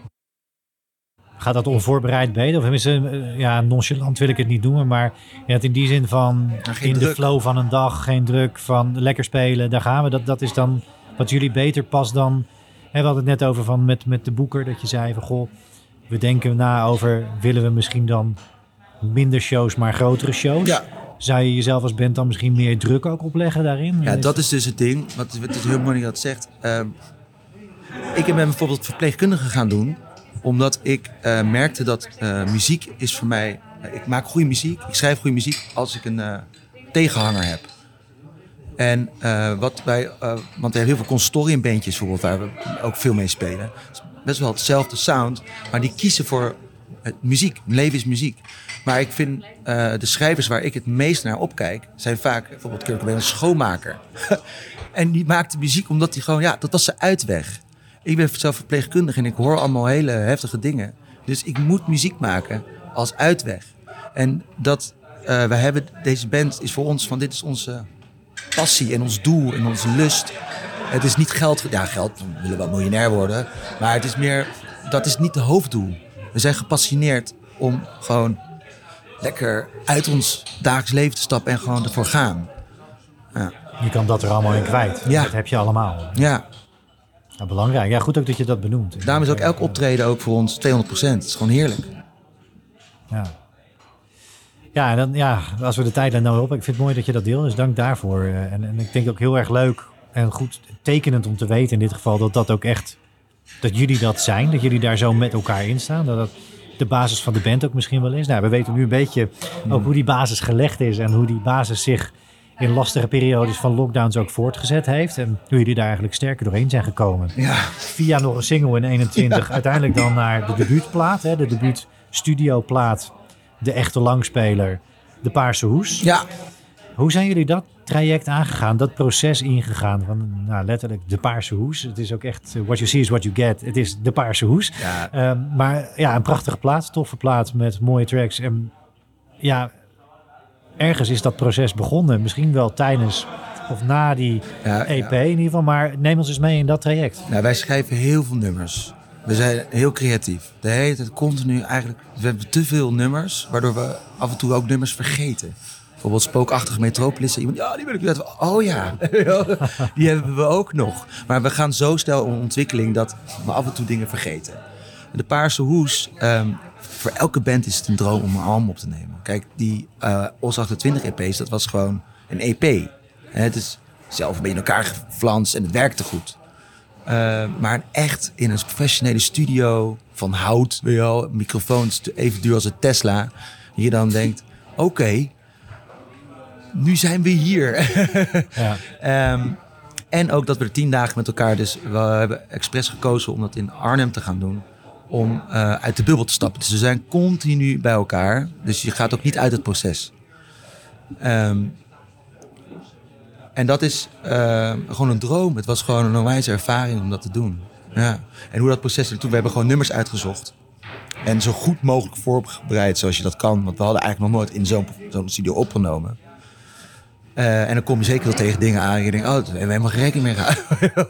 Gaat dat onvoorbereid beter? Of tenminste, eh, ja, nonchalant wil ik het niet noemen. Maar ja, in die zin van in de flow van een dag, geen druk van lekker spelen, daar gaan we. Dat, dat is dan wat jullie beter past dan. Hè, we hadden het net over van met, met de boeker, dat je zei van goh, we denken na over willen we misschien dan minder shows, maar grotere shows. Ja. Zou je jezelf als band dan misschien meer druk ook opleggen daarin? Ja, dat is dus het ding. Wat het is heel mooi dat zegt. Uh, ik ben bijvoorbeeld verpleegkundige gaan doen omdat ik uh, merkte dat uh, muziek is voor mij... Uh, ik maak goede muziek, ik schrijf goede muziek als ik een tegenhanger heb. En wat wij... want hebben heel veel consortiumbandjes bijvoorbeeld, waar we ook veel mee spelen. best wel hetzelfde sound, maar die kiezen voor muziek. Mijn leven is muziek. Maar ik vind de schrijvers waar ik het meest naar opkijk, zijn vaak bijvoorbeeld Cobain een schoonmaker. <laughs> en die maakte muziek omdat hij gewoon, ja, dat was zijn uitweg. Ik ben zelf verpleegkundige en ik hoor allemaal hele heftige dingen. Dus ik moet muziek maken als uitweg. En dat uh, we hebben, deze band is voor ons van dit is onze passie en ons doel en onze lust. Het is niet geld, ja geld, we willen wel miljonair worden. Maar het is meer, dat is niet het hoofddoel. We zijn gepassioneerd om gewoon lekker uit ons dagelijks leven te stappen en gewoon ervoor gaan. Ja. Je kan dat er allemaal in kwijt. Ja. Dat heb je allemaal. Ja, ja, belangrijk. Ja, goed ook dat je dat benoemt. Daarom is ook elk optreden ook voor ons 200% Het is gewoon heerlijk. Ja. Ja, en dan, ja, als we de tijdlijn nou op, ik vind het mooi dat je dat deelt, dus dank daarvoor. Eh, en, en ik denk ook heel erg leuk en goed tekenend om te weten in dit geval dat dat ook echt, dat jullie dat zijn, dat jullie daar zo met elkaar in staan, dat dat de basis van de band ook misschien wel is. Nou, we weten nu een beetje ook hoe die basis gelegd is en hoe die basis zich in lastige periodes van lockdowns ook voortgezet heeft. En hoe jullie daar eigenlijk sterker doorheen zijn gekomen. Ja. Via nog een single in 21. Uiteindelijk dan naar de debuutplaat. Hè, de debuut studioplaat. De echte langspeler. De Paarse Hoes. Ja. Hoe zijn jullie dat traject aangegaan? Dat proces ingegaan? Van nou, letterlijk de Paarse Hoes. Het is ook echt what you see is what you get. Het is de Paarse Hoes. Ja. Um, maar ja, een prachtige plaat. Toffe plaat met mooie tracks. En ja, ergens is dat proces begonnen. Misschien wel tijdens of na die EP in ieder geval. Maar neem ons eens mee in dat traject. Nou, wij schrijven heel veel nummers. We zijn heel creatief. De hele tijd continu eigenlijk... We hebben te veel nummers, waardoor we af en toe ook nummers vergeten. Bijvoorbeeld Spookachtige Metropolis. Iemand, ja, die wil ik net. Oh ja, <laughs> die hebben we ook nog. Maar we gaan zo snel in ontwikkeling dat we af en toe dingen vergeten. De Paarse Hoes ehm, voor elke band is het een droom om een album op te nemen. Kijk, die uh, OS 28 EP's, dat was gewoon een EP. het is zelf een beetje in elkaar geflanst en het werkte goed. Uh, maar echt in een professionele studio van hout, weet je wel, microfoons even duur als een Tesla. Je dan denkt, <laughs> oké, nu zijn we hier. <laughs> ja. um, en ook dat we er tien dagen met elkaar, dus we hebben expres gekozen om dat in Arnhem te gaan doen om uh, uit de bubbel te stappen. Dus we zijn continu bij elkaar. Dus je gaat ook niet uit het proces. Um, en dat is uh, gewoon een droom. Het was gewoon een onwijze ervaring om dat te doen. Ja. En hoe dat proces ertoe... We hebben gewoon nummers uitgezocht. En zo goed mogelijk voorbereid zoals je dat kan. Want we hadden eigenlijk nog nooit in zo'n studio opgenomen. Uh, en dan kom je zeker wel tegen dingen aan. Je denkt, oh, we hebben helemaal geen rekening mee gehad.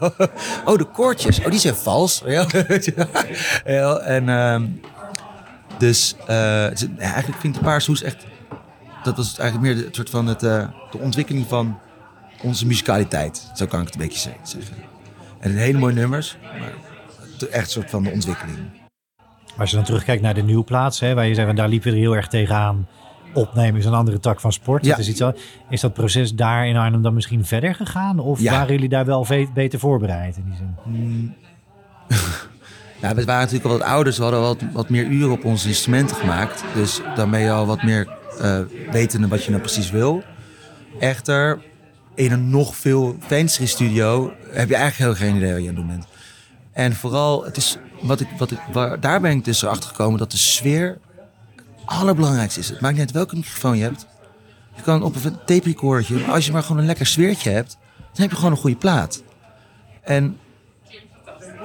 <laughs> oh, de koortjes. Oh, die zijn vals. <laughs> ja, en uh, dus uh, eigenlijk vind ik de Paarse Hoes echt dat was eigenlijk meer de, soort van het, uh, de ontwikkeling van onze musicaliteit. Zo kan ik het een beetje zeggen. En hele mooie nummers, maar echt een soort van de ontwikkeling. Als je dan terugkijkt naar de nieuwplaats, hè, waar je zegt, daar liepen we er heel erg tegenaan. Opnemen is een andere tak van sport. Ja. is, iets, is dat proces daar in Arnhem dan misschien verder gegaan? Of waren jullie daar wel beter voorbereid in die zin? Mm. <laughs> Nou, we waren natuurlijk al wat ouder. We hadden wat, wat meer uren op onze instrumenten gemaakt. Dus dan ben je al wat meer uh, wetende wat je nou precies wil. Echter, in een nog veel fancere studio heb je eigenlijk heel geen idee wat je aan het doen bent. En vooral, het is, wat ik, wat ik, waar, daar ben ik dus erachter gekomen dat de sfeer allerbelangrijkste is. Het maakt niet uit welke microfoon je hebt. Je kan op een tape recordertje, als je maar gewoon een lekker sfeertje hebt, dan heb je gewoon een goede plaat. En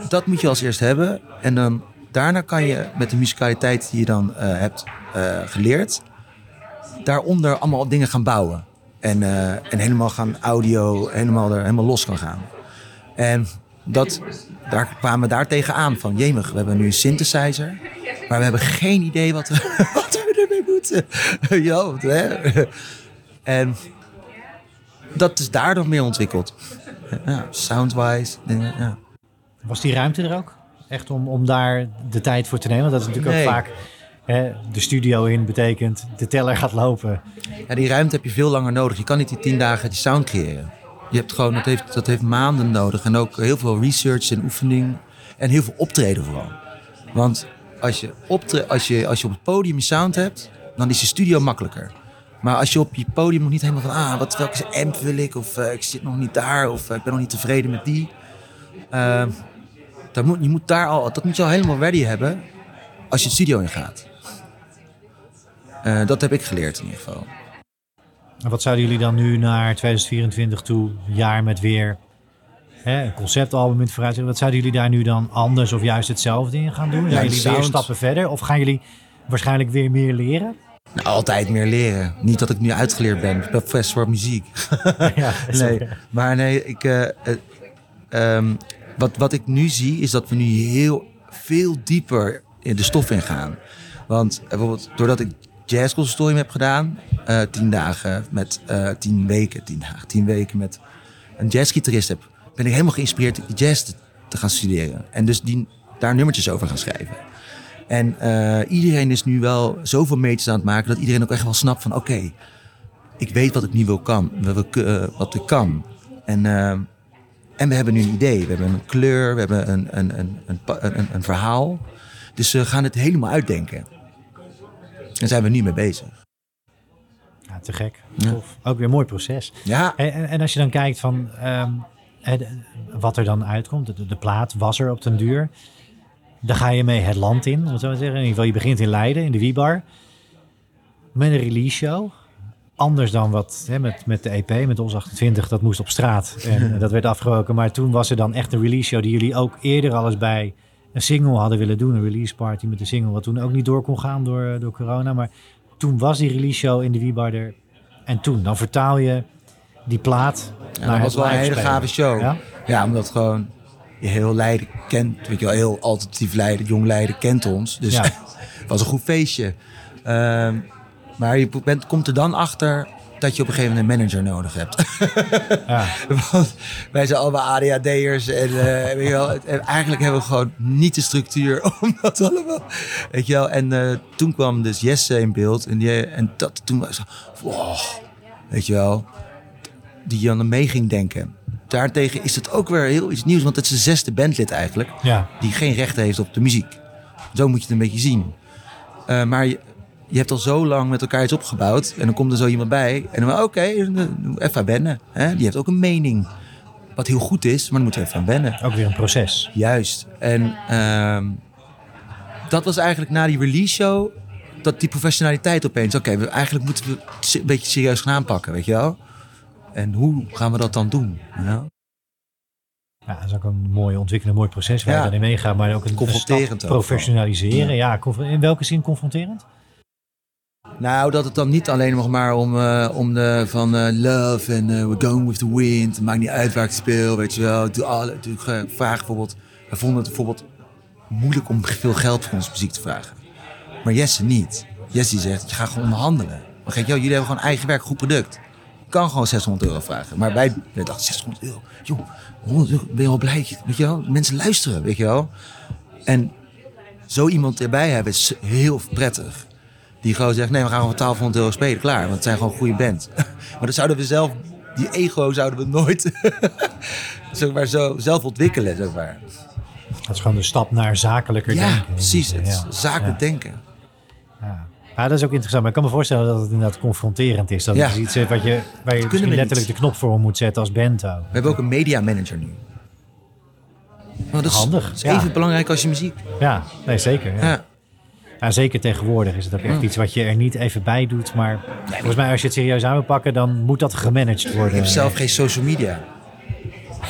dat moet je als eerst hebben. En dan daarna kan je met de musicaliteit die je dan uh, hebt uh, geleerd, daaronder allemaal dingen gaan bouwen. En, uh, en helemaal gaan audio, helemaal, er, helemaal los kan gaan. En dat, daar kwamen we daar tegenaan van, jemig, we hebben nu een synthesizer, maar we hebben geen idee wat we, <laughs> wat we ermee moeten. <laughs> ja, hè? En dat is daar nog meer ontwikkeld. Ja, soundwise, ja. Was die ruimte er ook? Echt om, om daar de tijd voor te nemen? Want dat is natuurlijk ook vaak hè, de studio in betekent de teller gaat lopen. Ja, die ruimte heb je veel langer nodig. Je kan niet die tien dagen die sound creëren. Je hebt gewoon, dat heeft, dat heeft maanden nodig. En ook heel veel research en oefening. En heel veel optreden vooral. Want als je, als je, als je op het podium je sound hebt, dan is je studio makkelijker. Maar als je op je podium nog niet helemaal van, ah, wat, welke amp wil ik? Of uh, ik zit nog niet daar, of uh, ik ben nog niet tevreden met die. Uh, dat moet, je moet daar al, dat moet je al helemaal ready hebben als je het studio in gaat. Uh, dat heb ik geleerd in ieder geval. En wat zouden jullie dan nu naar 2024 toe, jaar met weer hè, een conceptalbum in vooruit Wat zouden jullie daar nu dan anders of juist hetzelfde in gaan doen? Zijn jullie sound... weer stappen verder? Of gaan jullie waarschijnlijk weer meer leren? Nou, altijd meer leren. Niet dat ik nu uitgeleerd ben. Professor muziek. <laughs> ja, nee, maar nee, ik, uh, um, wat, wat ik nu zie is dat we nu heel veel dieper in de stof ingaan. Want bijvoorbeeld doordat ik jazzconservatorium heb gedaan, uh, tien dagen met uh, tien weken, tien dagen, tien weken met een jazzgitarist heb, ben ik helemaal geïnspireerd jazz te, gaan studeren. En dus die, daar nummertjes over gaan schrijven. En uh, iedereen is nu wel zoveel meters aan het maken dat iedereen ook echt wel snapt van oké, ik weet wat ik nu wil kan, wat ik kan. En en we hebben nu een idee. We hebben een kleur, we hebben een, een, een, een verhaal. Dus we gaan het helemaal uitdenken. Daar zijn we nu mee bezig. Ja, te gek. Ook weer een mooi proces. Ja. En, en als je dan kijkt van um, wat er dan uitkomt, de, de, plaat was er op den duur. Dan ga je mee het land in, om het zo te zeggen. In ieder geval, je begint in Leiden, in de Wiebar. Met een release show anders dan wat hè, met, met de EP, met ons 28, dat moest op straat. En <laughs> dat werd afgebroken. Maar toen was er dan echt een release show die jullie ook eerder al eens bij een single hadden willen doen. Een release party met de single, wat toen ook niet door kon gaan door, door corona. Maar toen was die release show in de Wiebar er. En toen, dan vertaal je die plaat ja, naar dat was wel een hele gave show. Ja? ja, omdat gewoon je heel Leiden kent, weet je wel, heel alternatief Leiden, jong Leiden kent ons. Dus <laughs> het was een goed feestje. Um, maar je bent, komt er dan achter dat je op een gegeven moment een manager nodig hebt. <laughs> Ja. <laughs> Want wij zijn allemaal ADHD'ers en, uh, weet je wel, eigenlijk hebben we gewoon niet de structuur <laughs> om dat allemaal. Weet je wel, en uh, toen kwam dus Jesse in beeld en, die, en dat, toen was wow, weet je wel, die dan mee ging denken. Daartegen is het ook weer heel iets nieuws, want het is de zesde bandlid eigenlijk, ja. die geen recht heeft op de muziek. Zo moet je het een beetje zien. Uh, maar je hebt al zo lang met elkaar iets opgebouwd. En dan komt er zo iemand bij. En dan oké, okay, even wennen. Hè? Die heeft ook een mening. Wat heel goed is, maar dan moeten we even aan wennen. Ook weer een proces. Juist. En uh, dat was eigenlijk na die release show. Dat die professionaliteit opeens. Oké, eigenlijk moeten we een beetje serieus gaan aanpakken, weet je wel. En hoe gaan we dat dan doen? Ja, dat is ook een mooi ontwikkelen, een mooi proces waar ja. je daarin meegaat. Maar ook een confronterend professionaliseren. Ja. ja, in welke zin confronterend? Nou, dat het dan niet alleen nog maar om, uh, om de van uh, love en uh, we're going with the wind. Maakt niet uit waar ik speel, weet je wel. Doe vraag bijvoorbeeld. We vonden het bijvoorbeeld moeilijk om veel geld voor onze muziek te vragen. Maar Jesse niet. Jesse zegt, je gaat gewoon onderhandelen. Dan denk je, jullie hebben gewoon eigen werk, goed product. Je kan gewoon 600 euro vragen. Maar wij, wij dachten, 600 euro. Joh, 100 euro, ben je wel blij? Weet je wel? Mensen luisteren, weet je wel? En zo iemand erbij hebben is heel prettig. Die gewoon zegt, nee, we gaan gewoon 1200 euro spelen, klaar. Want het zijn gewoon goede band. <laughs> maar dan zouden we zelf, die ego zouden we nooit <laughs> zeg maar, zo zelf ontwikkelen, zeg maar. Dat is gewoon de stap naar zakelijker ja, denken. Precies, het ja, zakelijk denken. Ja. ja. dat is ook interessant. Maar ik kan me voorstellen dat het inderdaad confronterend is. Dat is iets wat je, waar je misschien letterlijk de knop voor om moet zetten als band ook. We hebben ook een media manager nu. dat is, Handig. is even belangrijk als je muziek. Ja, nee, zeker. Ja. Ja, zeker tegenwoordig is het ook echt iets wat je er niet even bij doet. Maar volgens mij als je het serieus aan wil pakken, dan moet dat gemanaged worden. Ik heb zelf geen social media.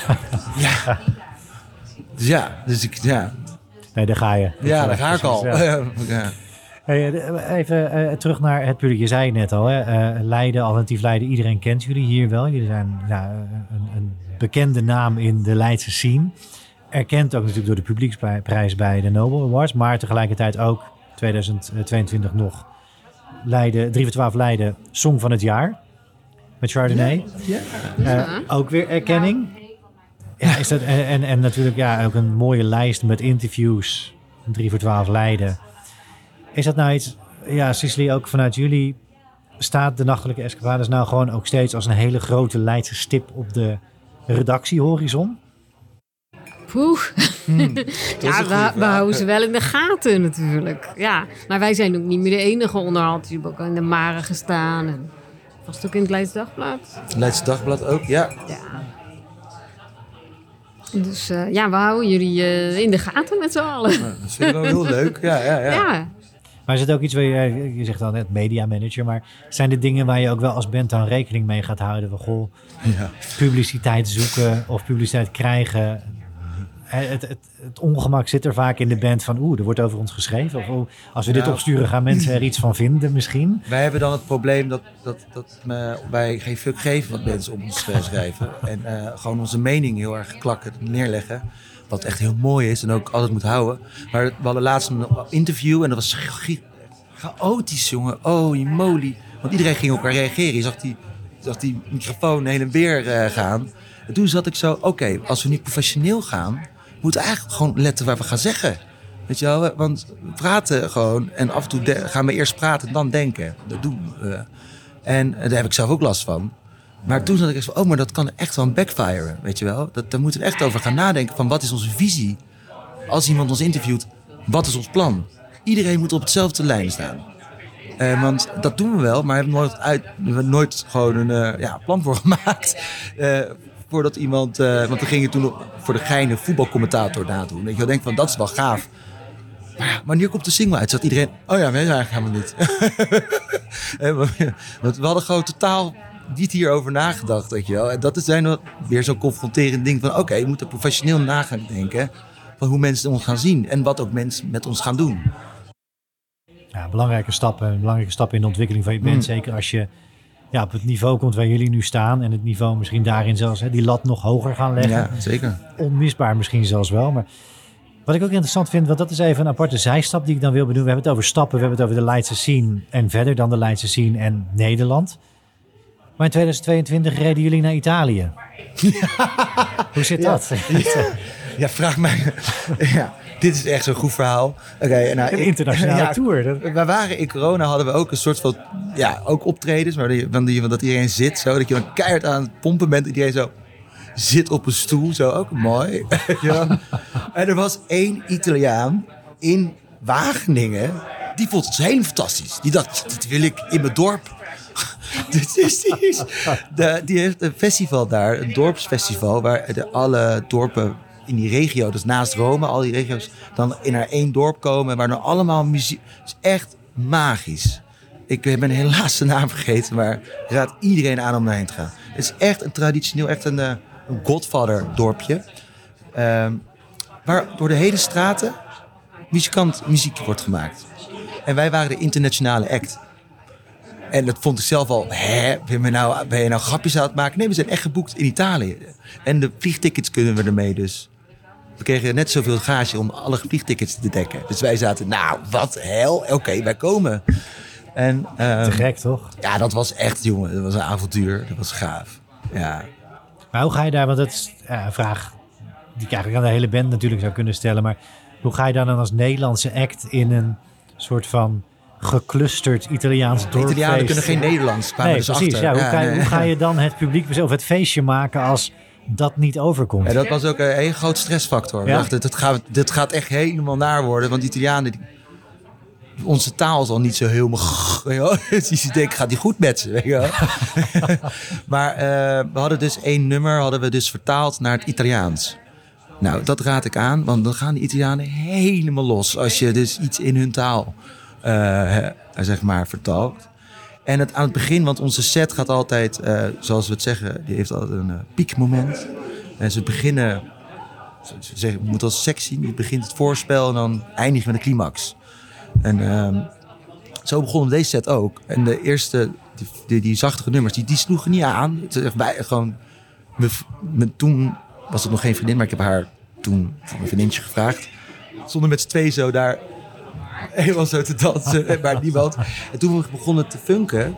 <laughs> ja. Dus ja, dus ik, ja. Nee, daar ga je. Ja, daar ga ik al. <laughs> Ja. Hey, even uh, terug naar het publiek. Je zei net al, hè, uh, Leiden, alternatief Leiden, iedereen kent jullie hier wel. Jullie zijn nou, een, een, bekende naam in de Leidse scene. Erkend ook natuurlijk door de publieksprijs bij de Nobel Awards, maar tegelijkertijd ook 2022 nog Leiden, 3 voor 12 Leiden, Song van het Jaar met Chardonnay. Ja. Uh, ook weer erkenning. Ja, is dat, en, en natuurlijk ja, ook een mooie lijst met interviews. 3 voor 12 Leiden. Is dat nou iets, ja, Cicely, ook vanuit jullie, staat de Nachtelijke Escapades nou gewoon ook steeds als een hele grote Leidse stip op de redactiehorizon? Poeh. Hmm, <laughs> ja, we, houden ze wel in de gaten natuurlijk. Ja, maar wij zijn ook niet meer de enige onderhand. Je hebt ook in de Mare gestaan. En was het ook in het Leids Dagblad? Leids Dagblad ook, ja. Ja. Dus uh, ja, we houden jullie uh, in de gaten met z'n allen. Ja, dat vind ik wel heel leuk. Ja, ja, ja. <laughs> ja. Maar is het ook iets waar je, je zegt dan net media manager, maar zijn er dingen waar je ook wel als band dan rekening mee gaat houden? Van goh, ja. publiciteit zoeken of publiciteit krijgen het, het, het, ongemak zit er vaak in de band van oeh, er wordt over ons geschreven. Of als we dit opsturen, gaan mensen er iets van vinden misschien. Wij hebben dan het probleem dat, dat, dat wij geen fuck geven wat mensen op ons schrijven. en uh, gewoon onze mening heel erg klakken, neerleggen. Wat echt heel mooi is en ook altijd moet houden. Maar we hadden laatst een interview en dat was chaotisch, jongen. Oh, moly. Want iedereen ging op elkaar reageren. Je zag die, zag die microfoon heen en weer uh, gaan. En toen zat ik zo, oké, als we niet professioneel gaan, moeten eigenlijk gewoon letten waar we gaan zeggen. Weet je wel, want we praten gewoon en af en toe gaan we eerst praten en dan denken. Dat doen we. En daar heb ik zelf ook last van. Maar toen zat ik echt van, oh, maar dat kan echt wel een backfire, weet je wel. Dat, daar moeten we echt over gaan nadenken van wat is onze visie. Als iemand ons interviewt, wat is ons plan? Iedereen moet op hetzelfde lijn staan. Uh, want dat doen we wel, maar hebben nooit, uit, we nooit gewoon een uh, ja, plan voor gemaakt. Uh, voordat iemand. Uh, want we gingen toen voor de geine voetbalcommentator nadoen. Weet je, ik denk van dat is wel gaaf. Maar ja, wanneer komt de single uit? Zat iedereen. Oh ja, wij eigenlijk helemaal niet. <laughs> Want we hadden gewoon totaal niet hierover nagedacht, weet je wel. En dat is zijn weer zo'n confronterend ding van... oké, je moet er professioneel na gaan denken... van hoe mensen ons gaan zien en wat ook mensen met ons gaan doen. Ja, belangrijke stappen, belangrijke stappen in de ontwikkeling van je band. Mm. Zeker als je ja, op het niveau komt waar jullie nu staan. En het niveau misschien daarin zelfs hè, die lat nog hoger gaan leggen. Ja, zeker. Onmisbaar misschien zelfs wel. Maar wat ik ook interessant vind, want dat is even een aparte zijstap die ik dan wil bedoelen. We hebben het over stappen, we hebben het over de Leidse scene en verder dan de Leidse scene en Nederland. Maar in 2022 reden jullie naar Italië. <laughs> Hoe zit dat? Ja, vraag mij. <laughs> ja dit is echt zo'n goed verhaal. Okay, nou, een internationale <laughs> ja, tour. We waren in corona hadden we ook een soort van, ja, ook optredens, maar die, van die, dat iedereen zit zo, dat je dan keihard aan het pompen bent, iedereen zo zit op een stoel, zo ook mooi. <laughs> ja. En er was één Italiaan in Wageningen, die vond het helemaal fantastisch. Die dacht, dit wil ik in mijn dorp. <laughs> dit is, die, is, de, die heeft een festival daar, een dorpsfestival, waar de, alle dorpen in die regio, dus naast Rome, al die regio's, dan in naar één dorp komen waar dan allemaal muziek. Het is echt magisch. Ik ben helaas de naam vergeten, maar raad iedereen aan om daarheen te gaan. Het is echt een traditioneel, echt een, eh, een Godfather dorpje. Uh, waar door de hele straten muzikant muziek wordt gemaakt. En wij waren de internationale act. En dat vond ik zelf al, hè, ben je nou, ben je nou grapjes aan het maken? Nee, we zijn echt geboekt in Italië. En de vliegtickets kunnen we ermee dus. We kregen net zoveel gage om alle vliegtickets te dekken. Dus wij zaten, nou, wat hel. Oké, wij komen. En, um, Te gek, toch? Ja, dat was echt, jongen, dat was een avontuur. Dat was gaaf. Ja. Maar hoe ga je daar, want dat is ja, een vraag die ik eigenlijk aan de hele band natuurlijk zou kunnen stellen. Maar hoe ga je daar dan als Nederlandse act in een soort van geclusterd Italiaans dorpfeest? Italianen kunnen geen Nederlands, kwamen nee, dus precies, achter. Ja, hoe, Ja, ga je, hoe ga je dan het publiek of het feestje maken als dat niet overkomt? Ja, dat was ook een hele grote stressfactor. We Ja. dachten, dit gaat, dit gaat echt helemaal naar worden. Want Italianen, die- onze taal is al niet zo helemaal... weet je wel. Dus je denkt, gaat die goed met ze? Weet je wel? <laughs> maar eh, we hadden dus één nummer hadden we dus vertaald naar het Italiaans. Nou, dat raad ik aan, want dan gaan de Italianen helemaal los als je dus iets in hun taal eh, zeg maar vertaalt. En het, aan het begin, want onze set gaat altijd, eh, zoals we het zeggen, die heeft altijd een eh, piekmoment. En ze beginnen, ze ze zeggen, je moet als seks zien, je begint het voorspel en dan eindig je met een climax. En ehm, zo begon deze set ook. En de eerste, die, die, zachtige nummers, die, die sloegen niet aan. Gewoon, toen was het nog geen vriendin, maar ik heb haar toen voor mijn vriendinnetje gevraagd. Stonden met z'n twee zo daar helemaal zo te dansen, <laughs> maar niemand. En toen we begonnen te funken,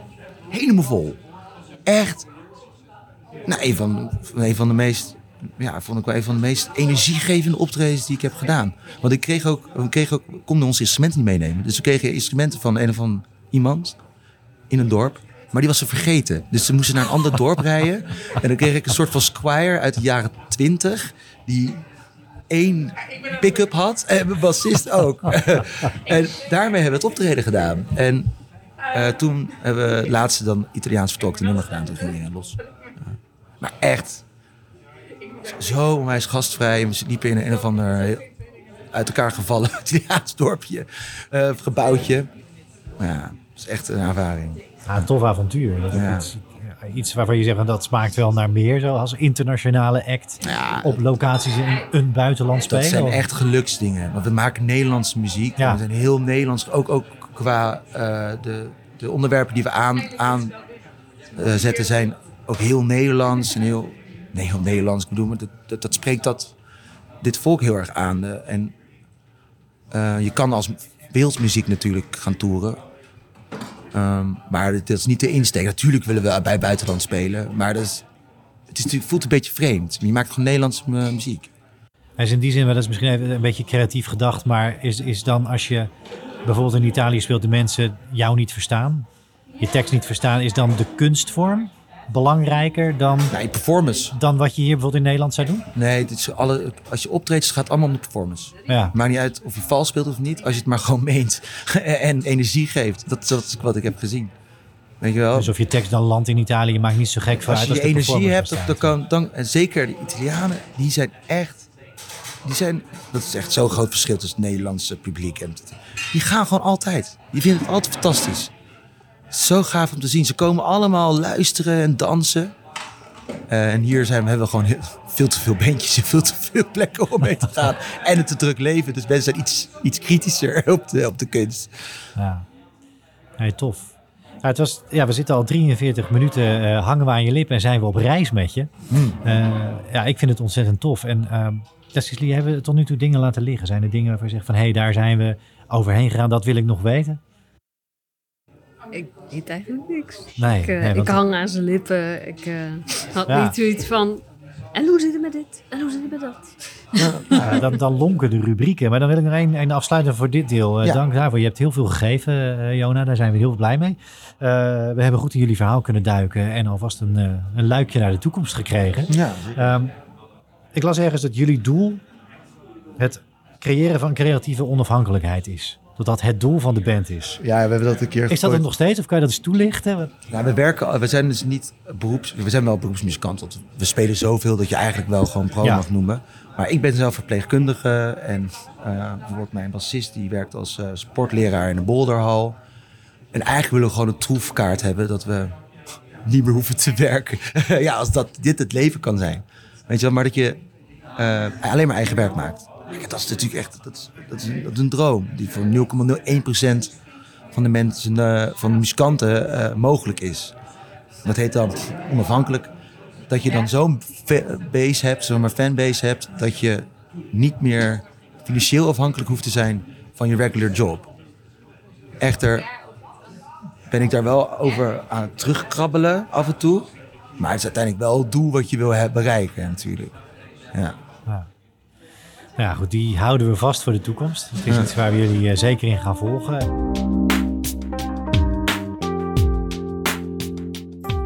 helemaal vol. Echt, nou, een van, een van de meest, ja, vond ik wel een van de meest energiegevende optredens die ik heb gedaan. Want ik kreeg ook, we kregen ook, konden onze instrumenten niet meenemen. Dus we kregen instrumenten van een of van iemand in een dorp. Maar die was ze vergeten. Dus ze moesten naar een ander dorp rijden. En dan kreeg ik een soort van squire uit de jaren twintig. Die één pick-up had. En mijn bassist ook. <laughs> en daarmee hebben we het optreden gedaan. En eh, toen hebben we laatste dan Italiaans vertolkte nummer gedaan. Toen ging dingen los. Ja. Maar echt. Zo onwijs gastvrij. We liepen in een, een of ander uit elkaar gevallen <laughs> Italiaans dorpje. eh, gebouwtje. Maar ja, het is echt een ervaring. Ja, een tof avontuur. Dat is Ja. iets, ja, iets waarvan je zegt, dat smaakt wel naar meer, zoals internationale act Ja, op locaties in een buitenland spelen. Dat zijn Of- echt geluksdingen. Want we maken Nederlandse muziek. Ja. We zijn heel Nederlands. Ook, ook qua eh, de, de onderwerpen die we aan, aan eh, zetten zijn ook heel Nederlands. En heel, nee, heel Nederlands. Ik bedoel, maar dat, dat, dat spreekt dat, dit volk heel erg aan. Eh, en eh, je kan als beeldmuziek natuurlijk gaan toeren. Ehm, maar dat is niet de insteek. Natuurlijk willen we bij buitenland spelen. Maar dat is, het is, voelt een beetje vreemd. Je maakt gewoon Nederlandse eh, muziek. Hij is in die zin, wel, is misschien een beetje creatief gedacht, maar is, is dan als je bijvoorbeeld in Italië speelt, de mensen jou niet verstaan, je tekst niet verstaan, is dan de kunstvorm belangrijker dan, Nee, performance. dan wat je hier bijvoorbeeld in Nederland zou doen? Nee, is alle, als je optreedt, het gaat allemaal om de performance. Ja, Maakt niet uit of je vals speelt of niet, als je het maar <laughs> gewoon meent <laughs> en energie geeft. Dat, dat is wat ik heb gezien. Weet je wel? dus of je tekst dan landt in Italië maakt niet zo gek voor als uit je als die de energie hebt, dan, kan, dan, en zeker de Italianen, die zijn echt, die zijn, dat is echt zo'n groot verschil tussen het Nederlandse publiek en die gaan gewoon altijd. Die vinden het altijd fantastisch. Zo gaaf om te zien. Ze komen allemaal luisteren en dansen. Eh, en hier zijn we, hebben we gewoon heel, veel te veel bandjes en veel te veel plekken om mee te gaan. en het te druk leven. Dus mensen zijn iets, iets kritischer <laughs> op de, op de kunst. Ja, nee, tof. Ja, het was, ja, we zitten al 43 minuten, eh, hangen we aan je lippen en zijn we op reis met je. Hmm. Eh, ja, ik vind het ontzettend tof. En ehm Leslie, hebben we tot nu toe dingen laten liggen? Zijn er dingen waarvan je zegt van, hé, hey, daar zijn we overheen gegaan, dat wil ik nog weten? Ik weet eigenlijk niks. Nee, Ik, eh, nee, ik want- hang aan zijn lippen. Ik eh, had Ja. niet zoiets van... En hoe zit het met dit? En hoe zit het met dat? Ja, dan, dan lonken de rubrieken. Maar dan wil ik nog één, één afsluiten voor dit deel. Eh, Ja. Dank daarvoor. Je hebt heel veel gegeven, eh, Jona. Daar zijn we heel blij mee. Eh, we hebben goed in jullie verhaal kunnen duiken. En alvast een, eh, een luikje naar de toekomst gekregen. Ja, Ehm, ik las ergens dat jullie doel het creëren van creatieve onafhankelijkheid is. Dat dat het doel van de band is. ja, we hebben dat een keer Is dat het nog steeds? Of kan je dat eens toelichten? Nou, we werken, we zijn dus niet beroeps, we zijn wel beroepsmuzikant. want We spelen zoveel dat je eigenlijk wel gewoon pro Ja. mag noemen. Maar ik ben zelf verpleegkundige en eh, bijvoorbeeld mijn bassist die werkt als eh, sportleraar in een boulderhal. En eigenlijk willen we gewoon een troefkaart hebben dat we niet meer hoeven te werken. <laughs> ja, als dat dit het leven kan zijn. Weet je wel, maar dat je eh, alleen maar eigen werk maakt. Dat is natuurlijk echt, dat is, dat is, een, dat een droom die voor 0,01% van de mensen, eh, van de muzikanten eh, mogelijk is. Dat heet dan onafhankelijk. Dat je dan zo'n base hebt, zo'n fanbase hebt, dat je niet meer financieel afhankelijk hoeft te zijn van je regular job. Echter, ben ik daar wel over aan het terugkrabbelen af en toe. Maar het is uiteindelijk wel het doel wat je wil bereiken natuurlijk. Ja. Ja. Nou ja, goed, die houden we vast voor de toekomst. Het is iets waar we jullie zeker in gaan volgen.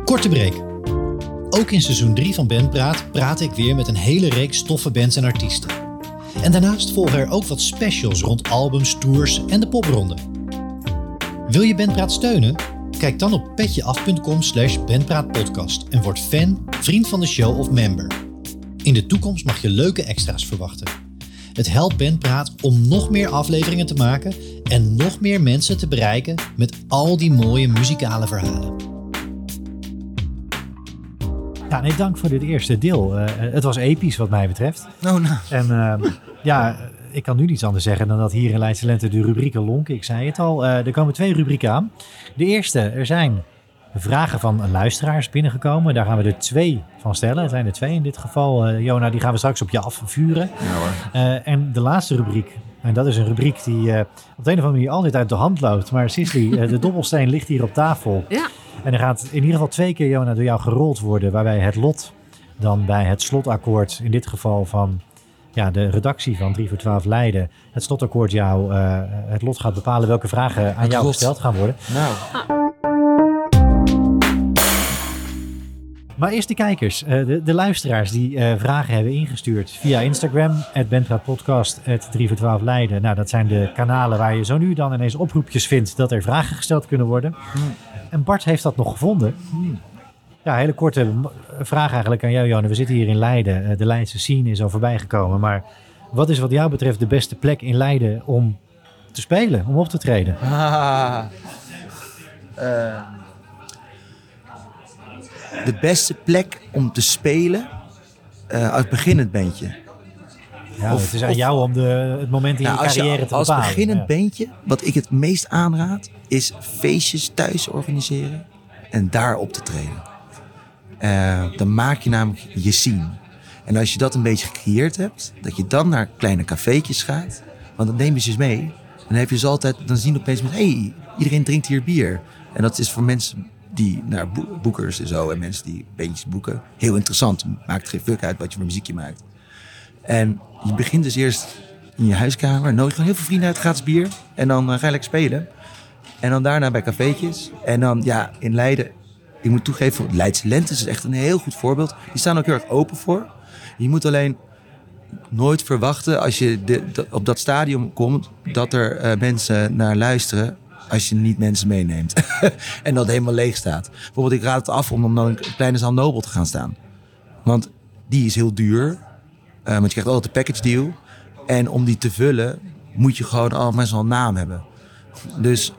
Korte break. Ook in seizoen 3 van Bandpraat praat ik weer met een hele reeks toffe bands en artiesten. En daarnaast volgen er ook wat specials rond albums, tours en de popronde. Wil je Bandpraat steunen? Kijk dan op petjeaf.com slash bandpraatpodcast en word fan, vriend van de show of member. In de toekomst mag je leuke extra's verwachten. Het helpt Bandpraat om nog meer afleveringen te maken en nog meer mensen te bereiken met al die mooie muzikale verhalen. Ja, nee, dank voor dit eerste deel. Uh, het was episch wat mij betreft. Oh, nou. En uh, ja, ik kan nu niets anders zeggen dan dat hier in Leidse Lente de rubrieken lonken. Ik zei het al, uh, er komen twee rubrieken aan. De eerste, er zijn vragen van luisteraars binnengekomen. Daar gaan we er twee van stellen. Het zijn er twee in dit geval. Jona, die gaan we straks op je afvuren. Ja, en de laatste rubriek, en dat is een rubriek die op de een of andere manier altijd uit de hand loopt. Maar Sisley, de <laughs> dobbelsteen ligt hier op tafel. Ja. En er gaat in ieder geval twee keer, Jona, door jou gerold worden. Waarbij het lot dan bij het slotakkoord, in dit geval van ja, de redactie van 3 voor 12 Leiden, het slotakkoord jou, uh, het lot gaat bepalen welke vragen aan jou gesteld gaan worden. Nou. Maar eerst de kijkers, uh, de, de, luisteraars die uh, vragen hebben ingestuurd via Instagram, het Podcast, het 3 voor 12 Leiden. Nou, dat zijn de kanalen waar je zo nu dan ineens oproepjes vindt dat er vragen gesteld kunnen worden. En Bart heeft dat nog gevonden. Ja, hele korte vraag eigenlijk aan jou, Janne. We zitten hier in Leiden. Eh, de Leidse scene is al voorbij gekomen. Maar wat is wat jou betreft de beste plek in Leiden om te spelen, om op te treden? Ah, de beste plek om te spelen uh, als beginnend bandje. Ja, of, het is aan jou om de, het moment in nou, je carrière je, te bepalen. Als beginnend ja. bandje, wat ik het meest aanraad, is feestjes thuis organiseren en daar op te treden. Uh, dan maak je namelijk je zien. En als je dat een beetje gecreëerd hebt, dat je dan naar kleine cafeetjes gaat, want dan neem je ze mee. Dan heb je ze altijd, dan zien opeens met, hey, iedereen drinkt hier bier. En dat is voor mensen die naar boekers en zo en mensen die beentjes boeken heel interessant. Maakt geen fuck uit wat je voor muziekje maakt. En je begint dus eerst in je huiskamer, nodig gewoon heel veel vrienden uit, gratis bier. En dan uh, ga je lekker spelen. En dan daarna bij cafeetjes. En dan, ja, in Leiden, ik moet toegeven, Leidse Lente is echt een heel goed voorbeeld. Die staan ook heel erg open voor. Je moet alleen nooit verwachten als je de, op dat stadium komt, dat er uh, mensen naar luisteren als je niet mensen meeneemt. <laughs> en dat helemaal leeg staat. Bijvoorbeeld, ik raad het af om dan een kleine zaal Nobel te gaan staan. Want die is heel duur. Uh, want je krijgt altijd een package deal. En om die te vullen, moet je gewoon al mensen een naam hebben. Dus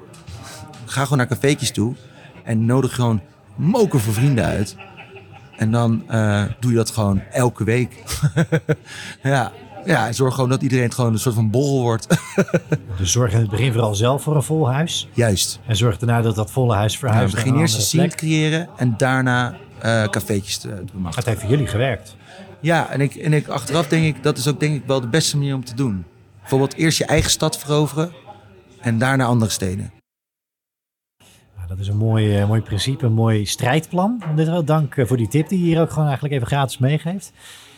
ga gewoon naar cafeetjes toe en nodig gewoon moker voor vrienden uit. En dan uh, doe je dat gewoon elke week. <laughs> ja, ja, zorg gewoon dat iedereen het gewoon een soort van borrel wordt. <laughs> dus zorg in het begin vooral zelf voor een vol huis. Juist. En zorg daarna dat dat volle huis verhuist. Ja, begin eerst een scene te creëren en daarna uh, cafeetjes te, te maken. Het heeft voor jullie gewerkt. Ja, en ik, en ik achteraf denk ik, dat is ook denk ik wel de beste manier om te doen. Bijvoorbeeld eerst je eigen stad veroveren en daarna andere steden. dat is een mooi, uh, mooi principe, een mooi strijdplan. Dank voor die tip die je hier ook gewoon eigenlijk even gratis meegeeft.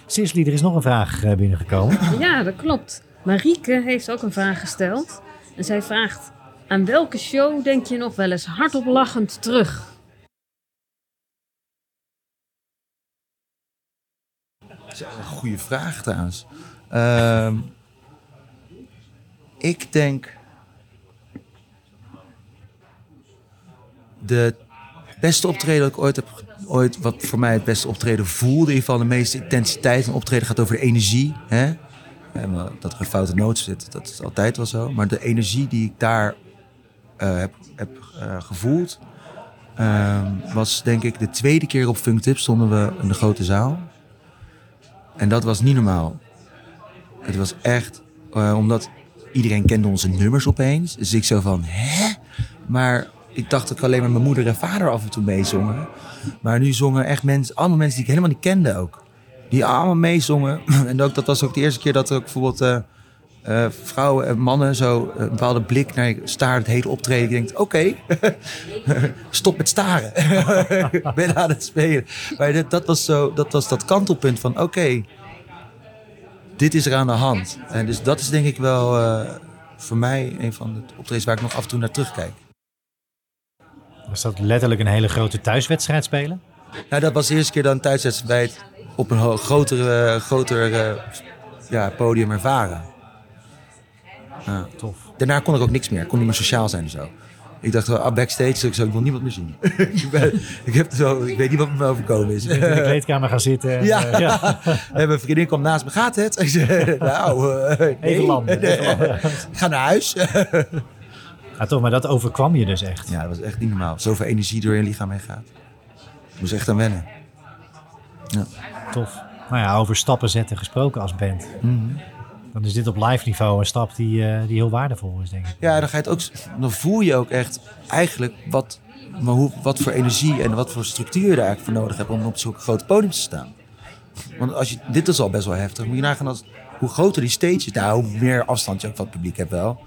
Sisley, er is nog een vraag eh, binnengekomen. Ja, dat klopt. Marieke heeft ook een vraag gesteld. En zij vraagt: Aan welke show denk je nog wel eens hardop lachend terug? Dat is een goede vraag trouwens. Uh, ik denk. De beste optreden dat ik ooit heb ooit wat voor mij het beste optreden voelde. In ieder geval de meeste intensiteit. Een optreden gaat over de energie. Hè? En dat er een foute noot zit, dat is altijd wel zo. Maar de energie die ik daar uh, heb, heb uh, gevoeld... Uh, was denk ik de tweede keer op Funktip stonden we in de grote zaal. En dat was niet normaal. Het was echt... Uh, omdat iedereen kende onze nummers opeens. Dus ik zo van, hè? Maar ik dacht dat ik alleen maar mijn moeder en vader af en toe meezongen. Maar nu zongen echt mensen, allemaal mensen die ik helemaal niet kende ook. Die allemaal meezongen. <clears throat> En ook, dat was ook de eerste keer dat er ook bijvoorbeeld uh, eh, vrouwen en mannen zo een bepaalde blik naar staart het hele optreden. Je denkt, oké, <laughs> stop met staren. <laughs> Ik ben aan het spelen. Maar dat, dat, was, zo, dat was dat kantelpunt van, oké, dit is er aan de hand. En dus dat is denk ik wel voor mij een van de optredens waar ik nog af en toe naar terugkijk. Was dat letterlijk een hele grote thuiswedstrijd spelen? Nou, dat was de eerste keer dan een thuiswedstrijd op een groter, uh, groter uh, ja, podium ervaren. Ja. Tof. Daarna kon ik ook niks meer. Ik kon niet meer sociaal zijn en zo. Ik dacht, ah, backstage, ik, zo, ik wil niemand meer zien. <laughs> ik, ben, ik, heb zo, ik weet niet wat me overkomen is. in de kleedkamer gaan zitten. En, ja. Uh, ja. <laughs> en mijn vriendin kwam naast me, gaat het? <laughs> Ik zei, nou, uh, nee. Even landen. Nee. ik ga naar huis. Ja, toch, maar dat overkwam je dus echt. Ja, dat was echt niet normaal. Zoveel energie door je lichaam heen gaat. Ik moest echt aan wennen. Ja. Tof. Nou ja, over stappen zetten gesproken als band. Mm -hmm. Dan is dit op live niveau een stap die, uh, die heel waardevol is, denk ik. Ja, dan, ga je het ook, dan voel je ook echt eigenlijk wat, maar hoe, wat voor energie en wat voor structuur je daar eigenlijk voor nodig hebt om op zo'n groot podium te staan. Want als je, dit is al best wel heftig. Moet je nagaan als, hoe groter die stage is, nou, hoe meer afstand je ook van het publiek hebt wel.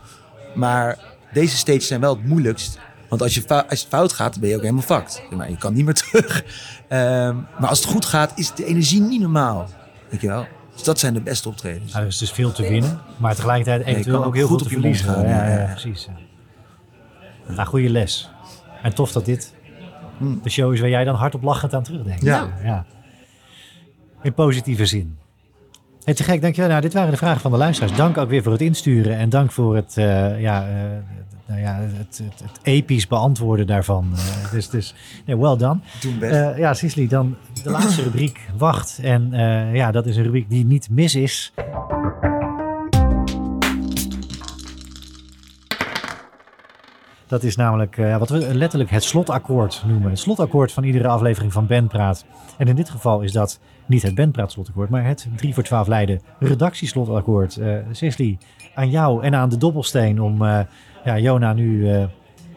Maar deze stages zijn wel het moeilijkst. Want als, je als het fout gaat, ben je ook helemaal fucked. Maar je kan niet meer <laughs> terug. Um, maar als het goed gaat, is de energie niet normaal. Weet je wel? Dus dat zijn de beste optredens. Ja, er is dus veel te winnen, maar tegelijkertijd eventueel ook heel goed te verliezen. Gaan, ja, ja, ja, precies. Nou, goede les. En tof dat dit hmm. de show is waar jij dan hardop lachend aan terugdenkt. Ja. ja. In positieve zin. Hey, te gek, dankjewel. Nou, dit waren de vragen van de luisteraars. Dank ook weer voor het insturen en dank voor het, uh, ja, uh, nou ja, het, het, het, episch beantwoorden daarvan. Uh, dus dus nee, well done. Doen best. Ja, Sisley, dan de laatste <clears throat> rubriek. Wacht. En ja, dat is een rubriek die niet mis is. Dat is namelijk wat we letterlijk het slotakkoord noemen. Het slotakkoord van iedere aflevering van Bandpraat. En in dit geval is dat niet het Bandpraat slotakkoord, maar het 3 voor 12 Leiden redactieslotakkoord. Uh, Sisley, aan jou en aan de dobbelsteen om uh, ja, Jona nu uh,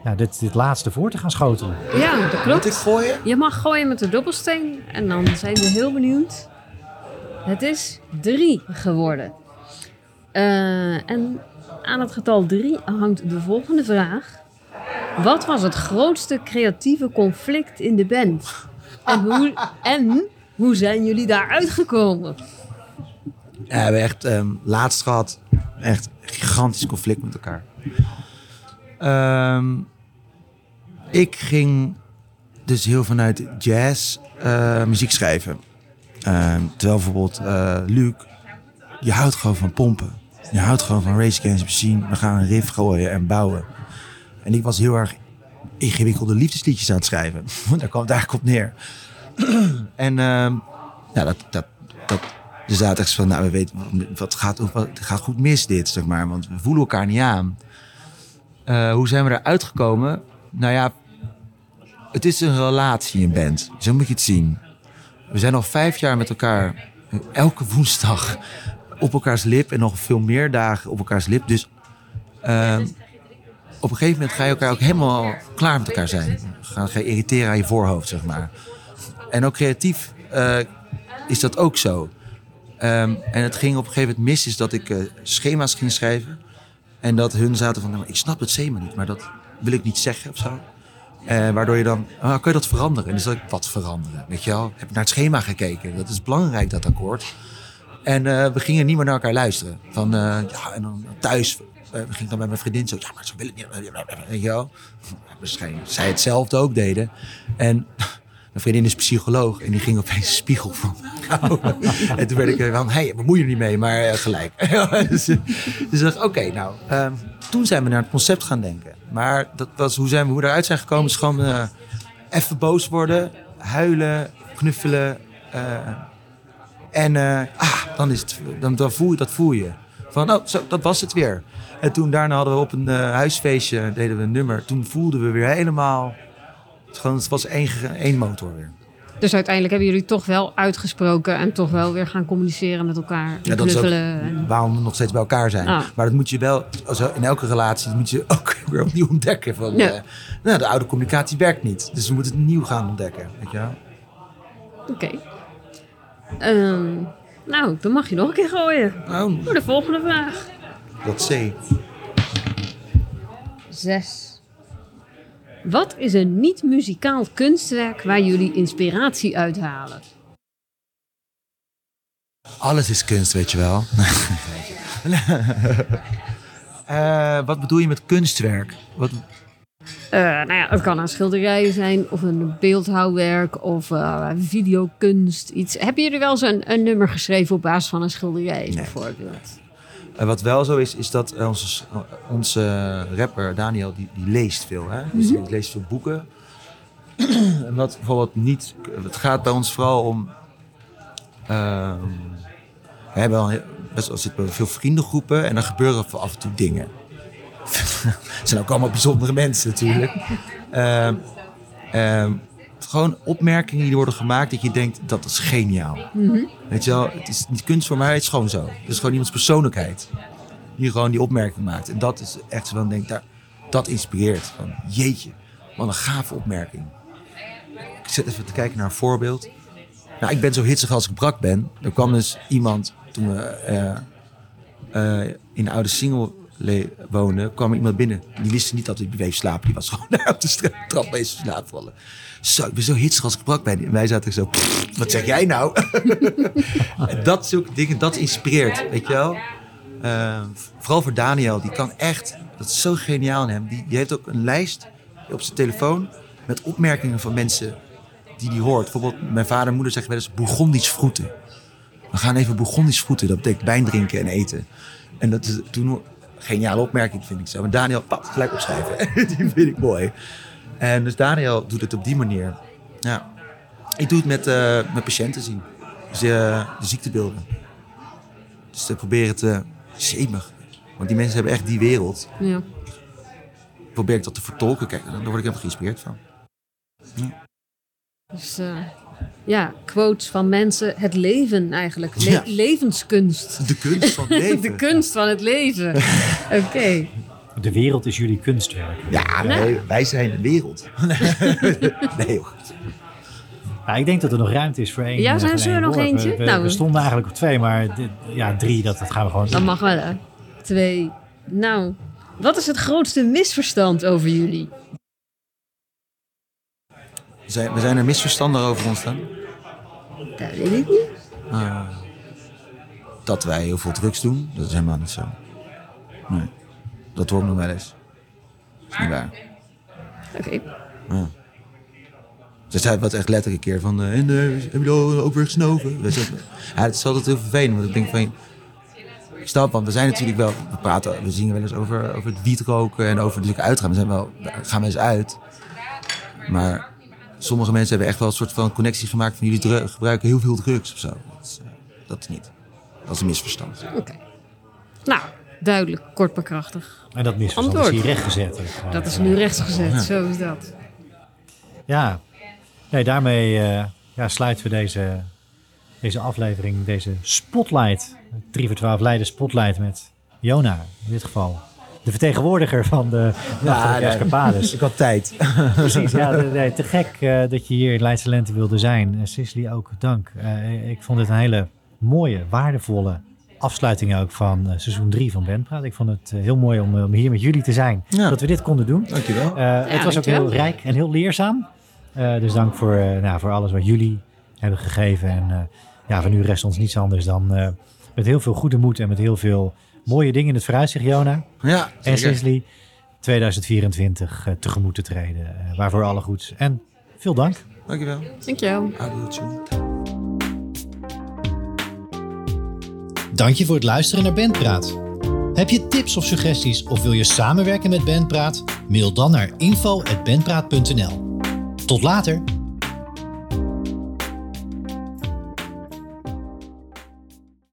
ja, dit, dit laatste voor te gaan schotelen. Ja, dat klopt. Moet ik gooien? Je mag gooien met de dobbelsteen en dan zijn we heel benieuwd. Het is 3 geworden. en aan het getal 3 hangt de volgende vraag. Wat was het grootste creatieve conflict in de band? En hoe, en hoe zijn jullie daar uitgekomen? We hebben echt um, laatst gehad echt gigantisch conflict met elkaar. Um, ik ging dus heel vanuit jazz uh, muziek schrijven. Um, terwijl bijvoorbeeld uh, Luc, je houdt gewoon van pompen. Je houdt gewoon van Race the Machine. We gaan een riff gooien en bouwen. En ik was heel erg ingewikkelde liefdesliedjes aan het schrijven. <laughs> Daar het eigenlijk op neer. <clears throat> en um, ja, dat, dat, dat, er zaten echt van, nou, we weten, wat gaat, wat gaat goed mis dit, zeg maar. Want we voelen elkaar niet aan. Uh, hoe zijn we eruit gekomen? Nou ja, het is een relatie in band. Zo moet je het zien. We zijn al vijf jaar met elkaar, elke woensdag, op elkaars lip. En nog veel meer dagen op elkaars lip. Dus uh, op een gegeven moment ga je elkaar ook helemaal klaar met elkaar zijn. Ga, je irriteren aan je voorhoofd, zeg maar. En ook creatief uh, is dat ook zo. Um, en het ging op een gegeven moment mis, is dat ik uh, schema's ging schrijven. En dat hun zaten van, nou, ik snap het schema niet, maar dat wil ik niet zeggen of zo. Uh, waardoor je dan, oh, kan je dat veranderen? En dan zeg ik, wat veranderen? Weet je wel, heb naar het schema gekeken. Dat is belangrijk, dat akkoord. En uh, we gingen niet meer naar elkaar luisteren. Van, ja, en dan thuis, we gingen dan bij mijn vriendin zo, ja, maar zo wil ik niet. Weet je wel. Waarschijnlijk zij hetzelfde ook deden. En <laughs> mijn vriendin is psycholoog en die ging opeens een spiegel van <laughs> en toen werd ik van, hé, hey, bemoei je er niet mee, maar uh, gelijk. <laughs> dus, dus ik dacht, oké, okay, nou, um, toen zijn we naar het concept gaan denken. Maar dat was, hoe, zijn we, hoe we eruit zijn gekomen, is gewoon uh, even boos worden, huilen, knuffelen. Uh, en ah, dan, is het, dan, dan voel je, dat voel je. Van, oh, zo, dat was het weer. En toen daarna hadden we op een huisfeestje, deden we een nummer. Toen voelden we weer helemaal het, gewoon, het was één, één motor weer. Dus uiteindelijk hebben jullie toch wel uitgesproken en toch wel weer gaan communiceren met elkaar. Ja, dat is ook en... waarom we nog steeds bij elkaar zijn. Ah. Maar dat moet je wel, in elke relatie, dat moet je ook <laughs> weer opnieuw ontdekken. Van, ja. uh, nou, de oude communicatie werkt niet. Dus we moeten het nieuw gaan ontdekken. Weet je? Oké. Okay. Um, nou, dan mag je nog een keer gooien. Oh. Voor de volgende vraag. Dat C. Zes. Wat is een niet-muzikaal kunstwerk waar jullie inspiratie uithalen? Alles is kunst, weet je wel. <laughs> Eh, wat bedoel je met kunstwerk? Wat, Eh, nou ja, het kan een schilderij zijn, of een beeldhouwwerk, of eh, videokunst. Iets. Hebben jullie wel eens een, een nummer geschreven op basis van een schilderij, bijvoorbeeld? eh, wat wel zo is, is dat onze, onze rapper Daniel, die, die leest veel. Hè? Dus die leest veel boeken. <clears throat> en wat bijvoorbeeld niet... Het gaat bij ons vooral om... ehm, we hebben al best wel veel vriendengroepen en dan gebeuren er af en toe dingen. <laughs> Het zijn ook allemaal bijzondere mensen natuurlijk. Ehm, gewoon opmerkingen die worden gemaakt dat je denkt dat is geniaal. Weet je wel, het is niet kunst voor mij, het is gewoon zo. Het is gewoon iemands persoonlijkheid die gewoon die opmerking maakt. En dat is echt zo, dan denk ik, daar, dat inspireert. Van, jeetje, wat een gave opmerking. Ik zit even te kijken naar een voorbeeld. Nou, ik ben zo hitsig als ik brak ben. Er kwam dus iemand, toen we eh, eh, in de oude single woonden, kwam iemand binnen. Die wist niet dat hij bleef slapen. Die was <laughs> gewoon daar op de trap bezig te slapen vallen. Zo, ik ben zo hitsig als ik brak ben. En wij zaten zo, "Pff, wat zeg jij nou? <laughs> Dat zulke dingen, dat inspireert, weet je wel. Eh, vooral voor Daniel, die kan echt, dat is zo geniaal in hem. Die, die heeft ook een lijst op zijn telefoon met opmerkingen van mensen die hij hoort. Bijvoorbeeld, mijn vader en moeder zeggen wel eens Bourgondisch vroeten. We gaan even Bourgondisch vroeten, dat betekent wijn drinken en eten. En dat toen geniale opmerking, vind ik zo. En Daniel, pap, gelijk opschrijven. <laughs> die vind ik mooi. En dus Daniel doet het op die manier. Ja. Ik doe het met, eh, met patiënten zien. Dus eh, de ziektebeelden. Dus te proberen te zemig. Want die mensen hebben echt die wereld. Ja. Probeer ik dat te vertolken. Kijk, daar word ik helemaal geïnspireerd van. Dus eh, ja, quotes van mensen, het leven eigenlijk. Le- Ja. levenskunst. De kunst van <laughs> het leven. De kunst van het leven. <laughs> Oké. De wereld is jullie kunstwerk. Ja, nee, wij zijn de wereld. <laughs> nee, joh. Nou, ik denk dat er nog ruimte is voor één. Ja, zijn er nog eentje? We, we- Nou. we stonden eigenlijk op twee, maar dit- ja, drie, dat, dat gaan we gewoon Dan doen. mag wel, hè. Twee. Nou, wat is het grootste misverstand over jullie? Zijn, we zijn er misverstanden over ontstaan. Dat weet ik niet. Eh, dat wij heel veel drugs doen, dat is helemaal niet zo. Nee, dat hoor ik nog wel eens. Dat is niet waar. Oké. Ze zei wat echt letterlijk een keer van... eh, en eh, heb je al ook weer gesnoven? <laughs> Ja, het is altijd heel vervelend, want ik denk van... Ik snap, want we zijn natuurlijk wel... We praten, we zingen wel eens over, over het wietroken en over natuurlijk uitgaan. We zijn wel, we gaan wel eens uit. Maar sommige mensen hebben echt wel een soort van connectie gemaakt van... jullie gebruiken heel veel drugs of zo. Dat is, eh, dat is niet. Dat is een misverstand. Oké. Nou, duidelijk, kort maar krachtig. En dat misverstand is hier rechtgezet. Dus, Dat is nu rechtsgezet, zo is dat. Ja, nee, daarmee eh, ja, sluiten we deze, deze aflevering, deze spotlight. 3 voor 12 Leiden spotlight met Jona, in dit geval. De vertegenwoordiger van de Nachtelijke nee. Escapades. Ik had tijd. <laughs> Precies, ja, nee, te gek eh, dat je hier in Leidse Lente wilde zijn. En Cicely ook, dank. Eh, ik vond het een hele mooie, waardevolle afsluiting ook van eh, seizoen 3 van Bandpraat. Ik vond het eh, heel mooi om, eh, om hier met jullie te zijn. Ja. Dat we dit konden doen. Dankjewel. Eh, het was ook heel rijk en heel leerzaam. Eh, dus dank voor, eh, nou, voor alles wat jullie hebben gegeven. En eh, ja, van nu rest ons niets anders dan eh, met heel veel goede moed en met heel veel mooie dingen in het vooruitzicht, Jona. Ja, En. Cicely, 2024 eh, tegemoet te treden. Eh, waarvoor alle goeds. En veel dank. Dankjewel. Dankjewel. Dank je voor het luisteren naar Bandpraat. Heb je tips of suggesties of wil je samenwerken met Bandpraat? Mail dan naar info.bandpraat.nl. Tot later!